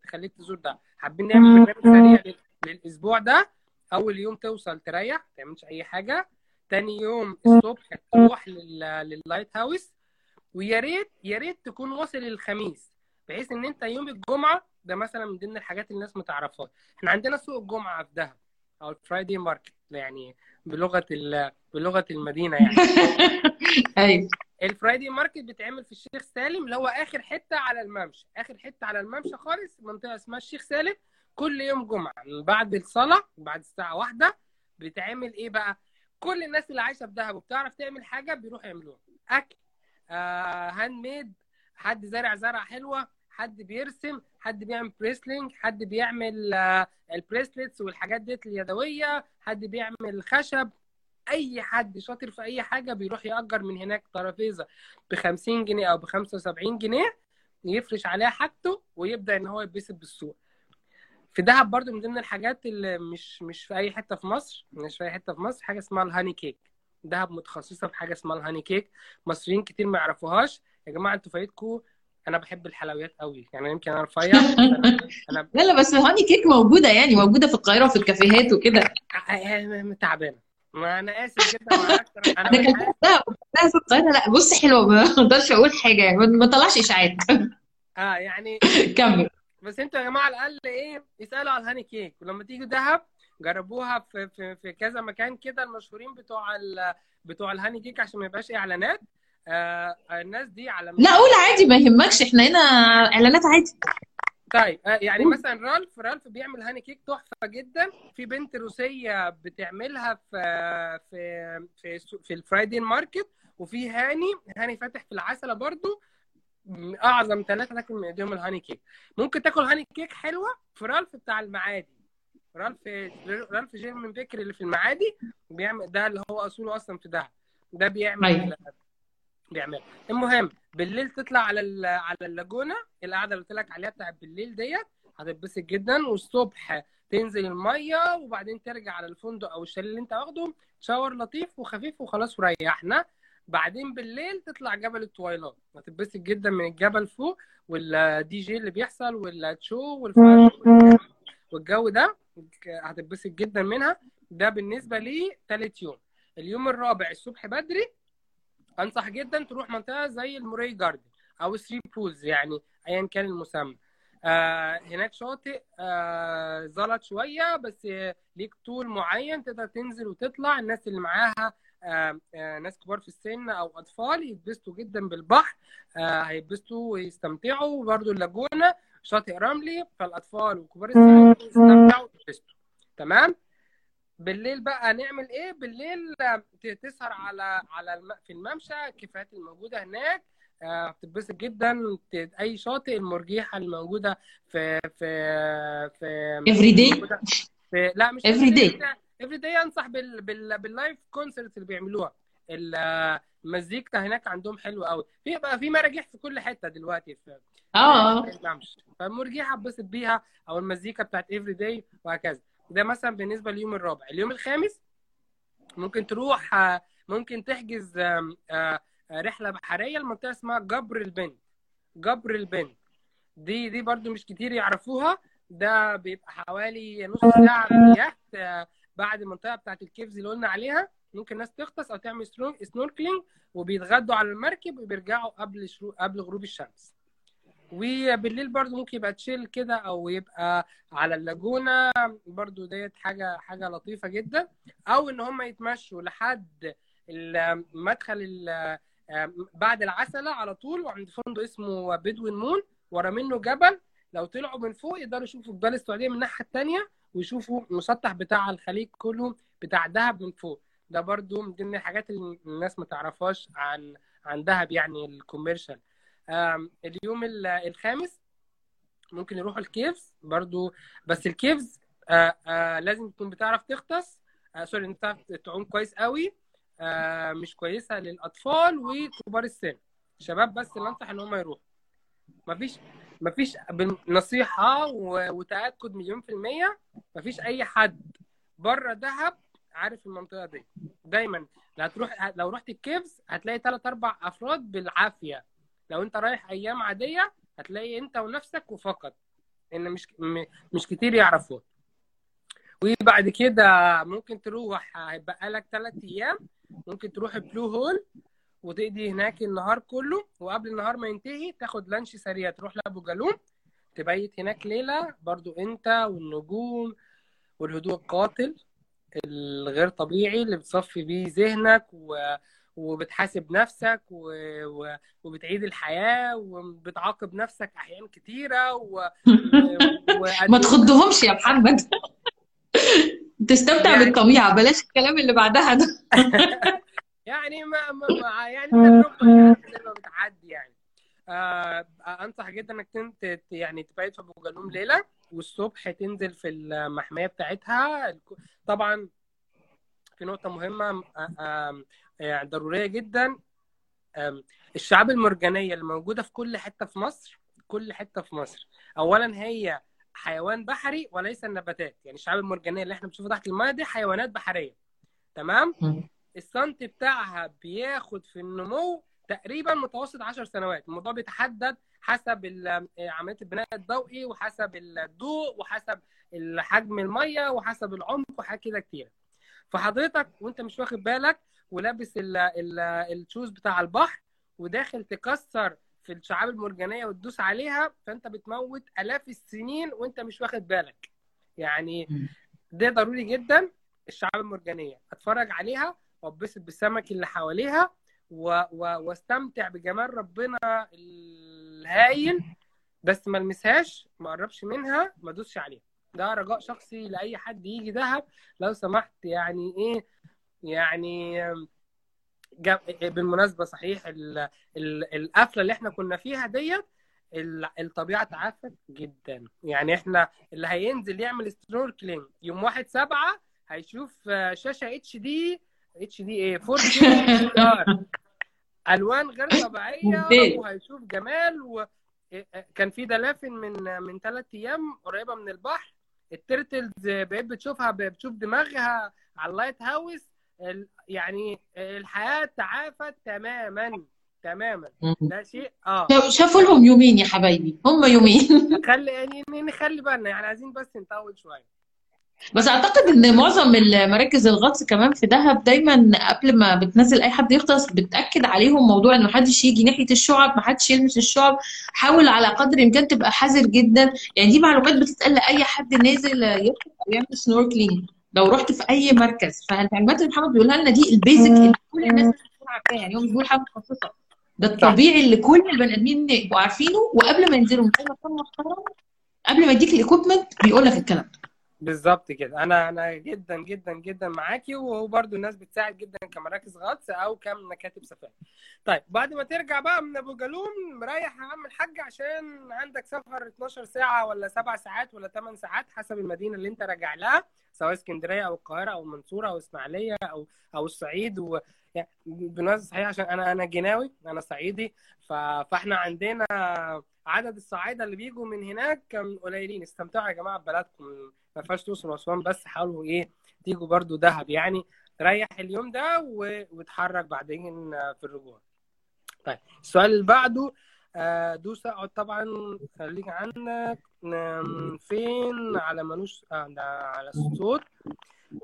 تخليك تزور ده. حابين نعمل برنامج سريع للأسبوع ده. أول يوم توصل تريح ما تعملش أي حاجة. تاني يوم الصبح تروح لل Lighthouse ويا ريت يا ريت تكون واصل الخميس بحيث إن أنت يوم الجمعة ده مثلا من ضمن الحاجات اللي الناس ما تعرفهاش. إحنا عندنا سوق الجمعة في دهب. أو ال Friday market يعني بلغة بلغة المدينة يعني. أيوه. ال Friday market بيتعمل في الشيخ سالم اللي هو آخر حتة على الممشى آخر حتة على الممشى خالص منطقة اسمها الشيخ سالم كل يوم جمعة من بعد الصلاة بعد الساعة واحدة بتعمل إيه بقى؟ كل الناس اللي عايشة في دهب وبتعرف تعمل حاجة بيروحوا يعملوها. أكل آه handmade حد زارع زرعة حلوة حد بيرسم حد بيعمل بريسلينج حد بيعمل آه ال bracelets والحاجات ديت اليدوية حد بيعمل خشب. أي حد شاطر في أي حاجة بيروح يأجر من هناك ترابيزه ب 50 جنيه أو ب 75 جنيه يفرش عليها حاجته ويبدأ إن هو يتبسط بالسوق. في دهب برضو من ضمن الحاجات اللي مش مش في أي حتة في مصر مش في أي حتة في مصر حاجة اسمها ال honey cake. دهب متخصصة في حاجة اسمها ال honey cake. مصريين كتير ما يعرفوهاش. يا جماعة أنتوا فايتكم أنا بحب الحلويات قوي يعني يمكن أنا رفيع أنا لا لا بس ال honey cake موجودة يعني موجودة في القاهرة وفي الكافيهات وكده. تعبانة. ما أنا آسف جدا أنا كلتها في القاهرة. لا بص حلوة ما أقدرش أقول حاجة يعني. ما طلعش إشاعات. آه يعني كمل. بس أنتوا يا جماعة على الأقل إيه اسالوا على ال honey cake. ولما تيجوا دهب جربوها في في, في كذا مكان كده المشهورين بتوع بتوع ال honey cake عشان ما يبقاش إعلانات. آه الناس دي على لا قول عادي ما يهمكش إحنا هنا إعلانات عادي. طيب آه يعني مثلا رالف رالف بيعمل honey cake تحفة جدا. في بنت روسية بتعملها في في في, في ال Friday market وفي هاني هاني فاتح في العسلة برضو. أعظم ثلاثة تاكل من إيديهم ال honey cake. ممكن تاكل honey cake حلوة في رالف بتاع المعادي. رالف رالف German Bakery اللي في المعادي بيعمل ده اللي هو أصوله أصلا في دهب. ده بيعمل أيوة. بيعمل المهم بالليل تطلع على على اللاجونة القعدة اللي قلت لك عليها بتاعت بالليل ديت هتتبسط جدا. والصبح تنزل المية وبعدين ترجع على الفندق أو الشاليه اللي أنت واخده شاور لطيف وخفيف وخلاص وريحنا. بعدين بالليل تطلع جبل التويلات هتتبسط جدا من الجبل فوق والدي جي اللي بيحصل والشو والجو ده. هتتبسط جدا منها. ده بالنسبة لي ثالث يوم. اليوم الرابع الصبح بدري أنصح جدا تروح منطقة زي ال Moray Garden أو Three Pools يعني ايا كان المسمى. آه هناك شاطئ آه زلط شوية بس ليك طول معين تقدر تنزل وتطلع. الناس اللي معاها آه آه ناس كبار في السن أو أطفال يتبسطوا جدا بالبحر. آه هيتبسطوا ويستمتعوا. وبرده اللاجونة شاطئ رملي فالأطفال وكبار السن يستمتعوا ويتبسطوا. تمام؟ بالليل بقى نعمل إيه؟ بالليل تسهر على على الم... في الممشى الكافيهات الموجودة هناك بتتبسط آه جدا أي شاطئ المرجيحة الموجودة في في في Everyday في لا مش Everyday Everyday أنصح بال... بال... بال live concert اللي بيعملوها. ال- المزيكا هناك عندهم حلوة قوي في بقى في مراجيح في كل حتة دلوقتي في آه. الممشى. فمرجيحه اتبسط بيها أو المزيكا بتاعت Everyday وهكذا. ده مثلا بالنسبة لليوم الرابع. اليوم الخامس ممكن تروح آه، ممكن تحجز آه، آه، رحلة بحرية لمنطقة اسمها جبر البنت جبر البنت دي دي برضو مش كتير يعرفوها. ده بيبقى حوالي نص ساعة باليخت بعد المنطقة بتاعت ال Caves اللي قلنا عليها. ممكن ناس تغطس أو تعمل snor- snorkeling وبيتغدوا على المركب وبيرجعوا قبل شروق قبل غروب الشمس. وبالليل برضو ممكن يبقى chill كده أو يبقى على اللاجونة. برضو ديت حاجة حاجة لطيفة جدا. أو إن هم يتمشوا لحد ال- مدخل ال- بعد العسلة على طول وعند فندق اسمه Bedouin Moon ورا منه جبل. لو طلعوا من فوق يقدروا يشوفوا جبال السعودية من الناحية التانية ويشوفوا المسطح بتاع الخليج كله بتاع دهب من فوق. ده برضو من ضمن الحاجات اللي الناس ما تعرفهاش عن عن دهب يعني ال commercial اليوم ال- الخامس ممكن يروحوا ال Caves برضو بس ال Caves آه آه لازم تكون بتعرف تغطس. آه سوري انت بتعرف تعوم كويس قوي مش كويسة للأطفال وكبار السن. شباب بس اللي أنصح إن هم يروحوا. مفيش مفيش نصيحة وتأكد مليون في المية. مفيش أي حد بره دهب عارف المنطقة دي. دايما لو هتروح لو رحت الكيفز هتلاقي ثلاث أربع أفراد بالعافية. لو انت رايح أيام عادية هتلاقي انت ونفسك وفقط ان مش مش كتير يعرفوه وبعد كده ممكن تروح هيبقى لك ثلاث أيام ممكن تروح بلو هول وتقضي هناك النهار كله وقبل النهار ما ينتهي تاخد لانش سريع تروح لأبو جالوم تبيت هناك ليلة برضو انت والنجوم والهدوء القاتل الغير طبيعي اللي بتصفي بيه ذهنك و... وبتحاسب نفسك و... و... وبتعيد الحياة وبتعاقب نفسك أحيان كتيرة و... و... ما تخضهمش يا محمد. تستمتع يعني- بالطبيعة. بلاش الكلام اللي بعدها ده. يعني ما, ما... ما... يعني يعني ما بتعدي يعني. آه... أنصح جدا إنك تنت... يعني تبيت في جالوم ليلة والصبح تنزل في المحمية بتاعتها. طبعا في آه، آه، يعني ضرورية جدا. الشعاب المرجانية اللي موجودة في كل حتة في مصر كل حتة في مصر. أولا هي حيوان بحري وليس النباتات. يعني الشعاب المرجانية اللي إحنا بنشوفها تحت الماء دي حيوانات بحرية. تمام؟ السنت بتاعها بياخد في النمو تقريبا متوسط 10 سنوات. الموضوع بيتحدد حسب ال- عملية البناء الضوئي وحسب الضوء وحسب حجم الميه وحسب العمق وحاجات كده كتير. فحضرتك وأنت مش واخد بالك ولابس ال- ال- ال shoes بتاع البحر وداخل تكسر في الشعاب المرجانية وتدوس عليها فأنت بتموت آلاف السنين وأنت مش واخد بالك. يعني. ده ضروري جدا الشعاب المرجانية. أتفرج عليها وأتبسط بالسمك اللي حواليها و... و... وأستمتع بجمال ربنا الهايل بس ما ألمسهاش ما قربش منها ما دوسش عليها. ده رجاء شخصي لأي حد يجي دهب لو سمحت يعني إيه يعني. بالمناسبة صحيح ال... ال... القفلة اللي إحنا كنا فيها ديت ال- الطبيعة تعافت جدا يعني إحنا اللي هينزل يعمل snorkeling يوم واحد سبعة هيشوف آه، شاشة اتش دي اتش دي إيه 4 كي ألوان غير طبيعية. وهيشوف جمال و... كان في دلافن من من ثلاث أيام قريبة من البحر ال turtles بقيت بتشوفها بتشوف دماغها على ال lighthouse يعني الحياة تعافت تماما تماما. ده شيء آه. شافوا لهم يومين يا حبايبي هم يومين. خلي يعني نخلي بالنا يعني عايزين بس نطول شوية. بس أعتقد إن معظم المراكز الغطس كمان في دهب دايما قبل ما بتنزل أي حد يغطس بتأكد عليهم موضوع ان محدش يجي ناحية الشعب محدش يلمس الشعب. حاول على قدر الإمكان تبقى حذر جدا. يعني دي معلومات بتتقال لأي حد نازل يغطس أو يعمل snorkeling لو رحت في أي مركز. فالمعلومات اللي محمد بيقولها لنا دي ال basic اللي كل الناس لازم تكون عارفاها يعني هو مش بيقول حاجة متخصصه ده الطبيعي اللي كل البني آدمين يبقوا عارفينه وقبل ما ينزلوا من اي مكان محترم قبل ما يديك ال equipment بيقول لك الكلام. ده بالظبط كده. أنا أنا جدا جدا جدا معاكي برضو الناس بتساعد جدا كمراكز غطس أو كمكاتب سفاري. طيب بعد ما ترجع بقى من أبو جالوم مريح يا عم الحاج عشان عندك سفر 12 ساعة ولا 7 ساعات ولا 8 ساعات حسب المدينة اللي أنت راجع لها سواء اسكندرية أو القاهرة أو المنصوره أو إسماعيلية أو أو الصعيد و يعني بالمناسبه صحيح عشان أنا أنا جناوي أنا صعيدي ف... فإحنا عندنا عدد الصعايدة اللي بيجوا من هناك قليلين. استمتعوا يا جماعة ببلدكم. ما ينفعش توصل وأسوان بس حاولوا إيه تيجوا برضو دهب يعني. ريح اليوم ده. وتحرك بعدين في الرجوع. طيب السؤال اللي بعده دوس اقعد طبعا خليك عندك. فين؟ على ملوش على الصوت.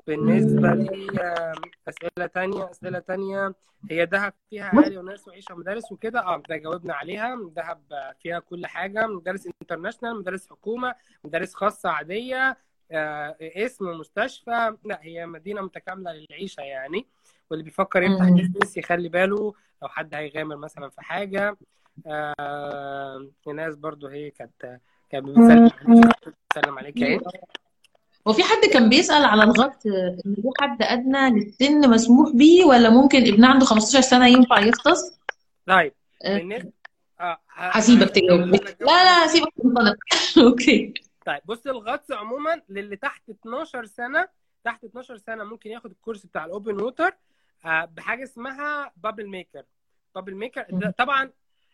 بالنسبة لي أسئلة تانية أسئلة تانية. هي دهب فيها أهالي وناس وعيشة ومدارس وكده؟ آه ده جاوبنا عليها. دهب فيها كل حاجة مدارس international مدارس حكومة مدارس خاصة عادية. آه اسم مستشفى لا هي مدينة متكاملة للعيشة يعني. واللي بيفكر يفتح business يخلي باله لو حد هيغامر مثلا في حاجة. آه الناس برضو هي كانت كانت بتسلم عليك إيه وفي حد كان بيسأل على الغط إن في حد أدنى للسن مسموح بيه ولا ممكن ابن عنده 15 سنة ينفع يغطس؟ طيب بالنسبة آه هسيبك تجاوب. لا لا هسيبك تنطلق okay. طيب بص الغطس عموما للي تحت 12 سنة تحت 12 سنة ممكن ياخد الكورس بتاع ال open water بحاجة اسمها bubble maker bubble maker طبعا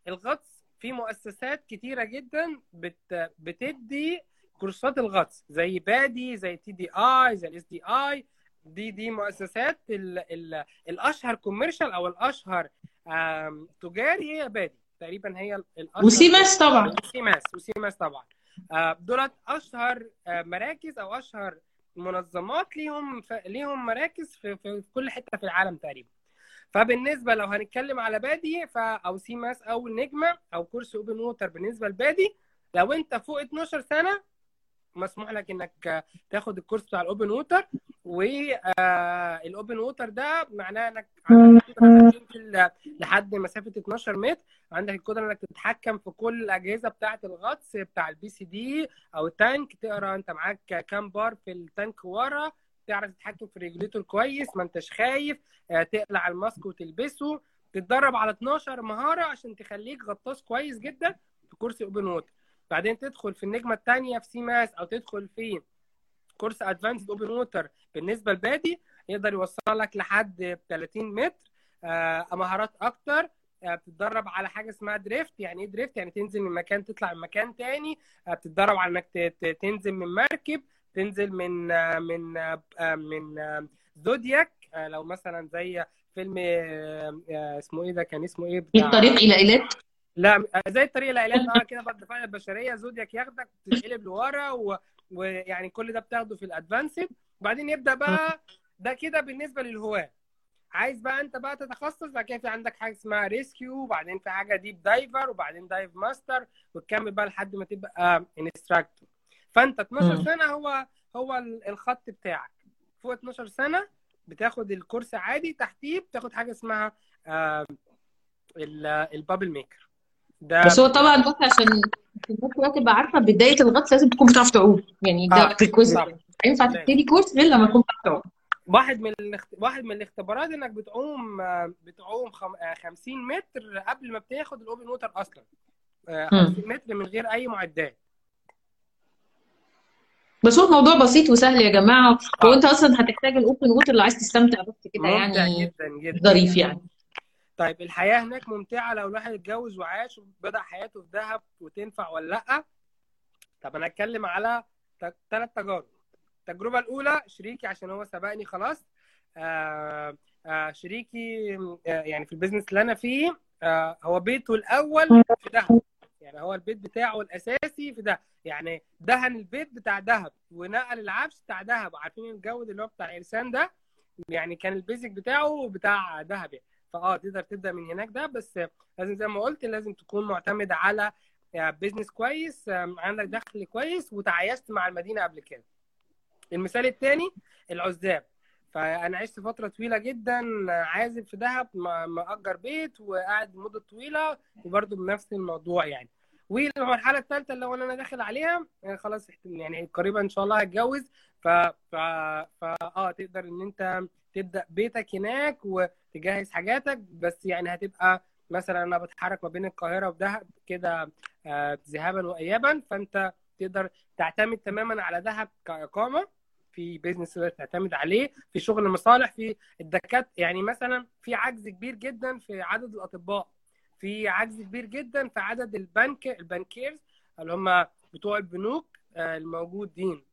الغطس في مؤسسات كتيرة جدا بت بتدي كورسات الغطس زي PADI زي TDI زي ال SDI دي دي مؤسسات ال ال الأشهر commercial أو الأشهر تجاري هي PADI. تقريبا هي الأشهر و CMAS طبعا. و CMAS و CMAS طبعا. دولت أشهر مراكز أو أشهر منظمات ليهم ف... ليهم مراكز في... في كل حتة في العالم تقريبا. فبالنسبة لو هنتكلم على PADI ف... أو CMAS أو النجمه أو كورس open water بالنسبة ل PADI لو أنت فوق 12 سنة مسموح لك إنك تاخد الكورس بتاع ال open water. وال open water ده معناه إنك عندك لحد مسافة 12 متر. عندك القدرة إنك تتحكم في كل الأجهزة بتاعة الغطس بتاع ال BCD أو ال tank. تقرأ أنت معاك كام بار في ال tank ورا. تعرف تتحكم في ال regulator كويس ما أنتش خايف. تقلع ال mask وتلبسه. تتدرب على 12 مهارة عشان تخليك غطاس كويس جدا في كورس open water بعدين تدخل في النجمة الثانية في CMAS أو تدخل في كورس advanced open water بالنسبة ل PADI يقدر يوصلك لحد 30 متر آه مهارات أكتر آه بتتدرب على حاجة اسمها drift يعني إيه drift يعني تنزل من مكان تطلع من مكان تاني آه بتتدرب على إنك تنزل من مركب تنزل من آه من آه من آه zodiac. آه لو مثلا زي فيلم آه اسمه إيه ده؟ كان اسمه إيه؟ بتاع الطريق إلى إيلات؟ لا زي الطريق الاعلان آه كده بعد الدفاع البشرية زودياك ياخدك تتقلب لورا و... ويعني كل ده بتاخده في الادفانسد وبعدين يبدأ بقى ده كده بالنسبة للهواة. عايز بقى انت بقى تتخصص بعد كده في عندك حاجة اسمها ريسكيو وبعدين في حاجة ديب دايفر وبعدين دايف ماستر وتكمل بقى لحد ما تبقى انستراكتور فانت 12 سنة هو هو الخط بتاعك. فوق 12 سنة بتاخد الكورس عادي تحتيه بتاخد حاجة اسمها ال bubble maker ده بس هو طبعا بص عشان الناس تبقى عارفة بداية الغطس لازم تكون بتعرف تعوم. يعني ده آه. prerequisite ينفع تبتدي كورس غير لما تكون بتعرف تعوم. واحد من الاخت... واحد من الاختبارات إنك بتعوم بتعوم خم... 50 متر قبل ما بتاخد ال open water أصلا. 50 متر من غير أي معدات. بس هو الموضوع بسيط وسهل يا جماعة. هو أنت أصلا هتحتاج ال open water لو عايز تستمتع بس كده يعني جدا جدا. ظريف يعني. طيب الحياة هناك ممتعة لو الواحد اتجوز وعاش وبدأ حياته في دهب وتنفع ولا لأ؟ طب أنا اتكلم على ثلاث تجارب. التجربة الأولى شريكي عشان هو سبقني خلاص آآ آآ شريكي آآ يعني في ال business اللي أنا فيه هو بيته الأول في دهب. يعني هو البيت بتاعه الأساسي في دهب. يعني دهن البيت بتاع دهب ونقل العفش بتاع دهب. عارفين الجو اللي هو بتاع الإرسان ده؟ يعني كان البيزك بتاعه بتاع دهب يعني. فأه تقدر تبدأ من هناك ده بس لازم زي ما قلت لازم تكون معتمد على بيزنس كويس عندك دخل كويس وتعايشت مع المدينة قبل كده. المثال الثاني العزاب. فأنا عشت فترة طويلة جدا عازب في دهب مأجر بيت وقاعد مده طويلة وبرده بنفس الموضوع يعني. والمرحله الثالثه اللي هو أنا داخل عليها يعني خلاص يعني قريبا إن شاء الله هتجوز. ف ف آه تقدر إن أنت تبدأ بيتك هناك وتجهز حاجاتك. بس يعني هتبقى مثلا أنا بتحرك ما بين القاهرة ودهب كده آه، ذهابا وايابا. فأنت تقدر تعتمد تماما على دهب كإقامة. في بيزنس تقدر تعتمد عليه. في شغل مصالح. في الدكاتره يعني مثلا في عجز كبير جدا في عدد الأطباء. في عجز كبير جدا في عدد البنك البنكيرز اللي هم بتوع البنوك آه، الموجودين.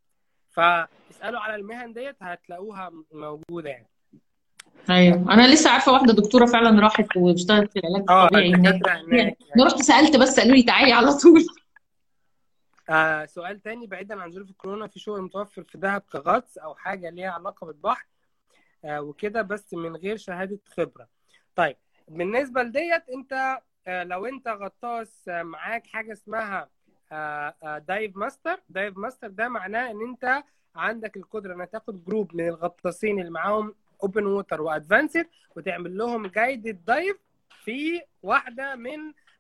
فاسألوا على المهن ديت هتلاقوها موجودة يعني. أيوه. أنا لسه عارفة واحدة دكتورة فعلا راحت واشتغلت في العلاج آه الطبيعي هناك. هناك أنا رحت سألت بس قالوا لي تعالي على طول. آه سؤال تاني بعيدا عن ظروف الكورونا. في شغل متوفر في دهب كغطس أو حاجة ليها علاقة بالبحر؟ آه وكده بس من غير شهادة خبرة. طيب بالنسبة لديت انت آه لو انت غطاس آه معاك حاجة اسمها آه dive master. dive master ده معناه ان انت عندك القدرة انك تاخد group من الغطاسين اللي معاهم open water و advanced وتعمل لهم guided dive في واحدة من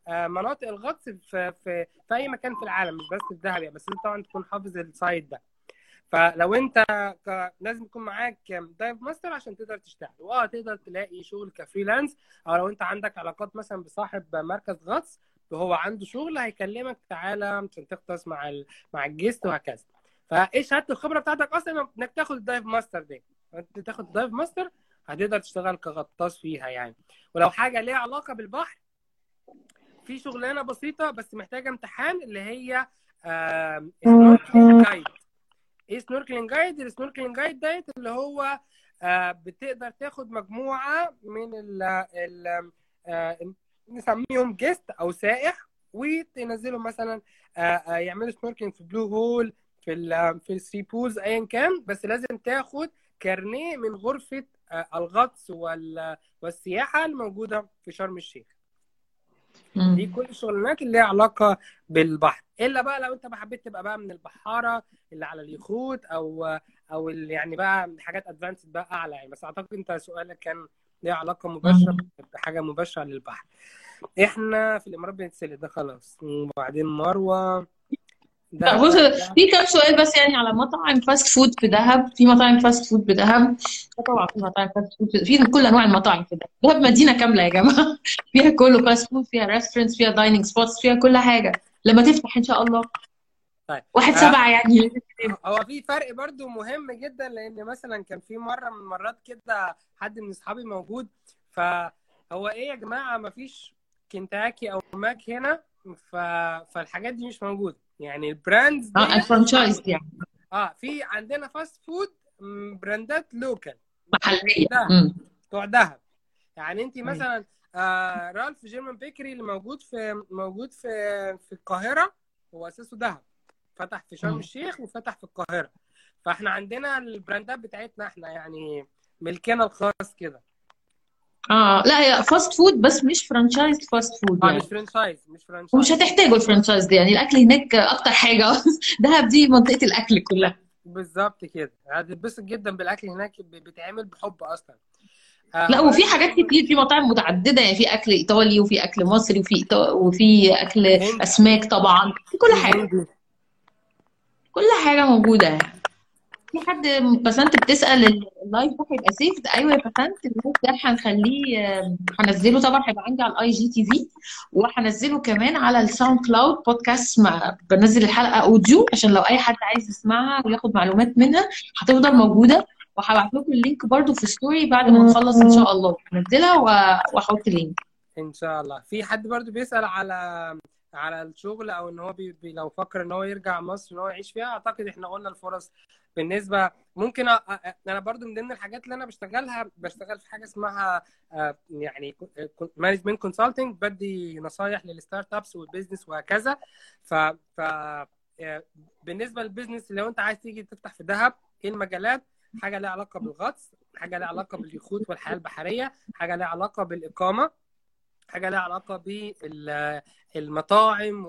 مناطق الغطس في في في أي مكان في العالم مش بس في دهب يعني بس انت طبعا تكون حافظ ال site ده. فلو انت ك... لازم يكون معاك dive master عشان تقدر تشتغل. واه تقدر تلاقي شغل ك freelance أو لو انت عندك علاقات مثلا بصاحب مركز غطس وهو عنده شغل هيكلمك تعالى عشان تغطس مع ال... مع ال guest وهكذا. فايه شهادة الخبرة بتاعتك؟ أصلا انك تاخد ال dive master دي. انت تاخد ال dive master هتقدر تشتغل كغطاس فيها يعني. ولو حاجة ليها علاقة بالبحر في شغلانة بسيطة بس محتاجة امتحان اللي هي snorkeling guide إيه snorkeling guide ال snorkeling guide ديت اللي هو آه، بتقدر تاخد مجموعة من ال ال آه، نسميهم guest أو سائح وتنزلهم مثلا آه، يعملوا snorkeling في Blue Hole في ال في ال Three Pools ايا كان. بس لازم تاخد كارنيه من غرفة الغطس وال- والسياحة الموجودة في شرم الشيخ. دي كل الشغلانات اللي ليها علاقة بالبحر. إلا بقى لو أنت حبيت تبقى بقى من البحارة اللي على اليخوت أو أو اللي يعني بقى حاجات advanced بقى أعلى يعني. بس أعتقد أنت سؤالك كان ليه علاقة مباشرة بحاجة مباشرة للبحر. إحنا في الإمارات بنتسلق ده خلاص. وبعدين مروة بص في كام سؤال بس يعني على مطاعم fast food في دهب. في مطاعم fast food في دهب. طبعا في مطاعم fast food في كل أنواع المطاعم في دهب. دهب مدينة كاملة يا جماعة. فيها كله فاست فود فيها restaurants فيها dining spots فيها كل حاجة. لما تفتح إن شاء الله. طيب. واحد آه. سبعة يعني. هو في فرق برضو مهم جدا لأن مثلا كان في مرة من المرات كده حد من أصحابي موجود. فهو إيه يا جماعة ما فيش كنتاكي أو ماك هنا ف... فالحاجات دي مش موجودة. يعني ال brands آه دي ال franchise يعني. آه في عندنا فاست فود براندات local محلية. بتوع دهب. يعني انت مثلا آه رالف جيرمان بيكري اللي موجود في موجود في في القاهرة هو أساسه دهب. فتح في شرم. الشيخ وفتح في القاهرة. فاحنا عندنا البراندات بتاعتنا إحنا يعني ملكنا الخاص كده. آه لا هي fast food بس مش franchise fast food يعني. مش franchise مش franchise ومش هتحتاجوا ال franchise دي يعني. الأكل هناك أكتر حاجة. دهب دي منطقة الأكل كلها. بالظبط كده. هتتبسط جدا بالأكل هناك بيتعمل بحب أصلا. آه لا وفي حاجات كتير في مطاعم متعددة يعني. في أكل إيطالي وفي أكل مصري وفي إيطا- وفي أكل. أسماك طبعا. في كل حاجة. كل حاجة موجودة يعني. في حد بسنت بتسأل ال live ده هيبقى save أيوه يا بسنت ال live ده هنخليه آه، هنزله طبعا هيبقى عندي على ال IGTV وهنزله كمان على ال SoundCloud بودكاست مع بنزل الحلقة audio عشان لو أي حد عايز يسمعها وياخد معلومات منها هتفضل موجودة وهبعت لكم ال link برضو في story بعد ما نخلص إن شاء الله. هنزلها واحط ال link. إن شاء الله. في حد برضو بيسأل على على الشغل أو إن هو بي بي لو فكر إن هو يرجع مصر إن هو يعيش فيها أعتقد إحنا قلنا الفرص بالنسبة ممكن أ... أنا برضو من ضمن الحاجات اللي أنا بشتغلها بشتغل في حاجة اسمها آه، يعني management consulting بدي نصايح لل startups وال business وهكذا. ف ف آه، بالنسبة لل business لو أنت عايز تيجي تفتح في دهب إيه المجالات؟ حاجة لها علاقة بالغطس حاجة لها علاقة باليخوت والحياة البحرية حاجة لها علاقة بالإقامة. حاجة لها علاقة بالمطاعم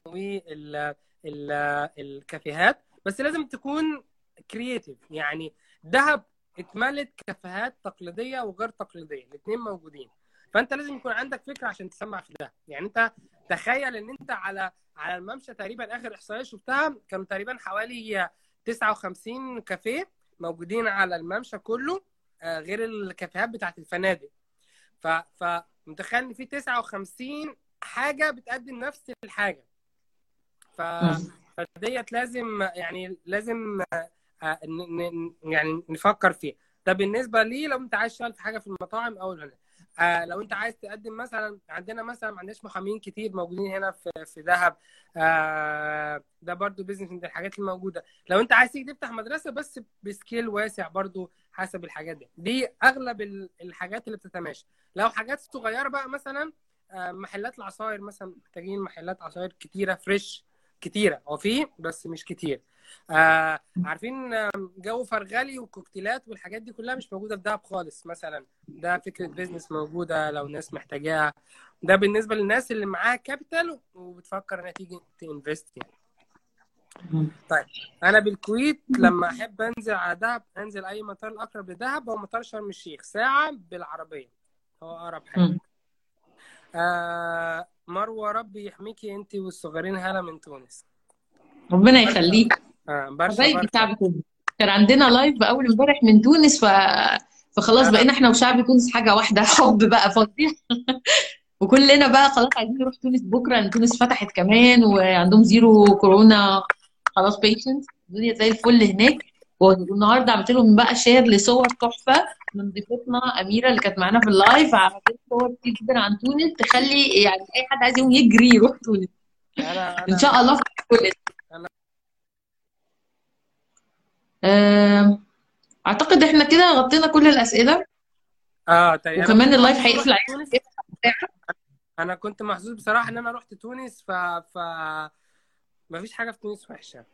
والكافيهات بس لازم تكون creative يعني دهب اتملت كافيهات تقليدية وغير تقليدية الاثنين موجودين. فأنت لازم يكون عندك فكرة عشان تسمع في ده. يعني أنت تخيل إن أنت على على الممشى تقريبا آخر إحصائية شفتها كانوا تقريبا حوالي 59 كافيه موجودين على الممشى كله آه، غير الكافيهات بتاعت الفنادق. ف فمتخيل إن في 59 حاجة بتقدم نفس الحاجة. ف فديت لازم يعني لازم آه، آه، يعني نفكر فيها. ده بالنسبة لي لو أنت عايز تشتغل في حاجة في المطاعم أو آه لو أنت عايز تقدم مثلا عندنا مثلا ما عندناش محامين كتير موجودين هنا في في دهب آه ده برضو business من الحاجات الموجودة. لو أنت عايز تيجي تفتح مدرسة بس ب scale واسع برضو حسب الحاجات دي. دي أغلب ال- الحاجات اللي بتتماشى. لو حاجات صغيرة بقى مثلا آه محلات العصاير مثلا محتاجين محلات عصاير كتيرة fresh كتيرة. هو في بس مش كتير. آه عارفين جو فرغلي وكوكتيلات والحاجات دي كلها مش موجودة في دهب خالص مثلا. ده فكرة business موجودة لو ناس محتاجاها. ده بالنسبة للناس اللي معاها capital وبتفكر إنها تيجي ت invest يعني. طيب أنا بالكويت لما أحب أنزل على دهب أنزل أي مطار الاقرب لدهب هو مطار شرم الشيخ ساعة بالعربية هو أقرب حاجة. آه مروة ربي يحميكي أنت والصغيرين هلا من تونس. ربنا يخليك. آه برشا كان عندنا live أول امبارح من تونس ف... فخلاص آه. بقينا إحنا وشعب تونس حاجة واحدة حب بقى فظيع وكلنا بقى خلاص عايزين نروح تونس بكرة لأن تونس فتحت كمان وعندهم zero كورونا. خلاص patient الدنيا زي الفل هناك. والنهارده عملت لهم بقى share لصور تحفة من ضيفتنا أميرة اللي كانت معانا في ال live عملت صور كتير جدا عن تونس. تخلي يعني أي حد عايز يقوم يجري يروح تونس. إن شاء الله في تونس أعتقد إحنا كده غطينا كل الأسئلة. آه طيب. وكمان ال live هيقفل علينا. أنا كنت محظوظ بصراحة إن أنا رحت تونس ف ف ما فيش حاجة في تونس وحشة.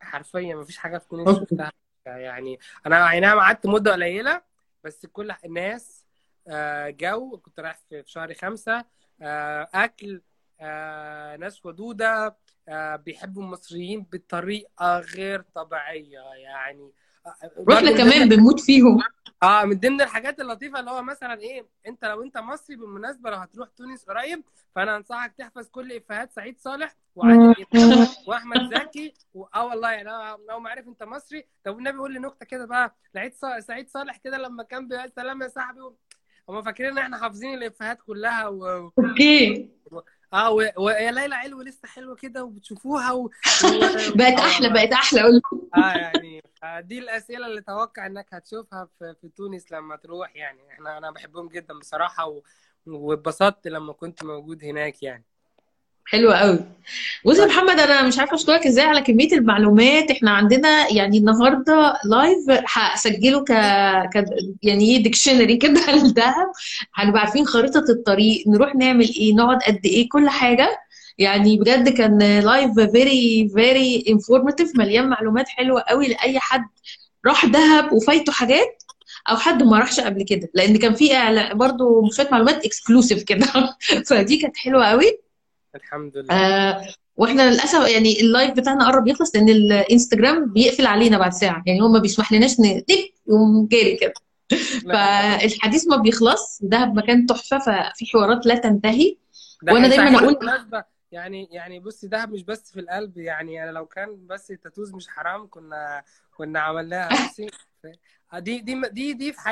حرفيا ما فيش حاجة في تونس. شفتها يعني أنا أي نعم قعدت مدة قليلة بس كل الناس آه، جو كنت رايح في شهر خمسة آه، أكل آه، ناس ودودة بيحبوا المصريين بطريقة غير طبيعية. يعني من كمان بنموت فيهم. آه من ضمن الحاجات اللطيفة اللي هو مثلا إيه أنت لو أنت مصري بالمناسبة لو هتروح تونس قريب فأنا أنصحك تحفظ كل إفيهات سعيد صالح وعادل وأحمد زكي و... آه والله يعني لو ما عارف أنت مصري طب والنبي قول لي نكتة كده بقى لعيد ص... سعيد صالح كده لما كان بيقول سلام يا صاحبي و... هم فاكرين إن إحنا حافظين الإفيهات كلها و... okay آه و... ويا ليلى علو لسه حلوة كده وبتشوفوها و... و... بقت أحلى. بقت أحلى أقول آه يعني دي الأسئلة اللي أتوقع إنك هتشوفها في, في تونس لما تروح يعني. إحنا أنا بحبهم جدا بصراحة و... واتبسطت لما كنت موجود هناك يعني. حلو قوي. بص يا محمد أنا مش عارفة أشكرك إزاي على كمية المعلومات. إحنا عندنا يعني النهارده live هسجله ك... ك يعني dictionary كده للدهب هنبقى عارفين خريطة الطريق نروح نعمل إيه نقعد قد إيه كل حاجة. يعني بجد كان live very very informative مليان معلومات حلوة قوي لأي حد راح دهب وفايته حاجات أو حد ما راحش قبل كده. لأن كان في برضو شوية معلومات exclusive كده. فدي كانت حلوة قوي. الحمد لله. آه وإحنا للأسف يعني ال live بتاعنا قرب يخلص لأن الإنستجرام بيقفل علينا بعد ساعة. يعني هو ما بيسمح لناش يقوم جاري كده. فالحديث ما بيخلص. دهب مكان تحفة ففي حوارات لا تنتهي. وأنا دايما أقول يعني يعني بصي دهب مش بس في القلب يعني أنا لو كان بس التاتوز مش حرام كنا كنا عملناها. بصي دي دي دي دي في حياتي.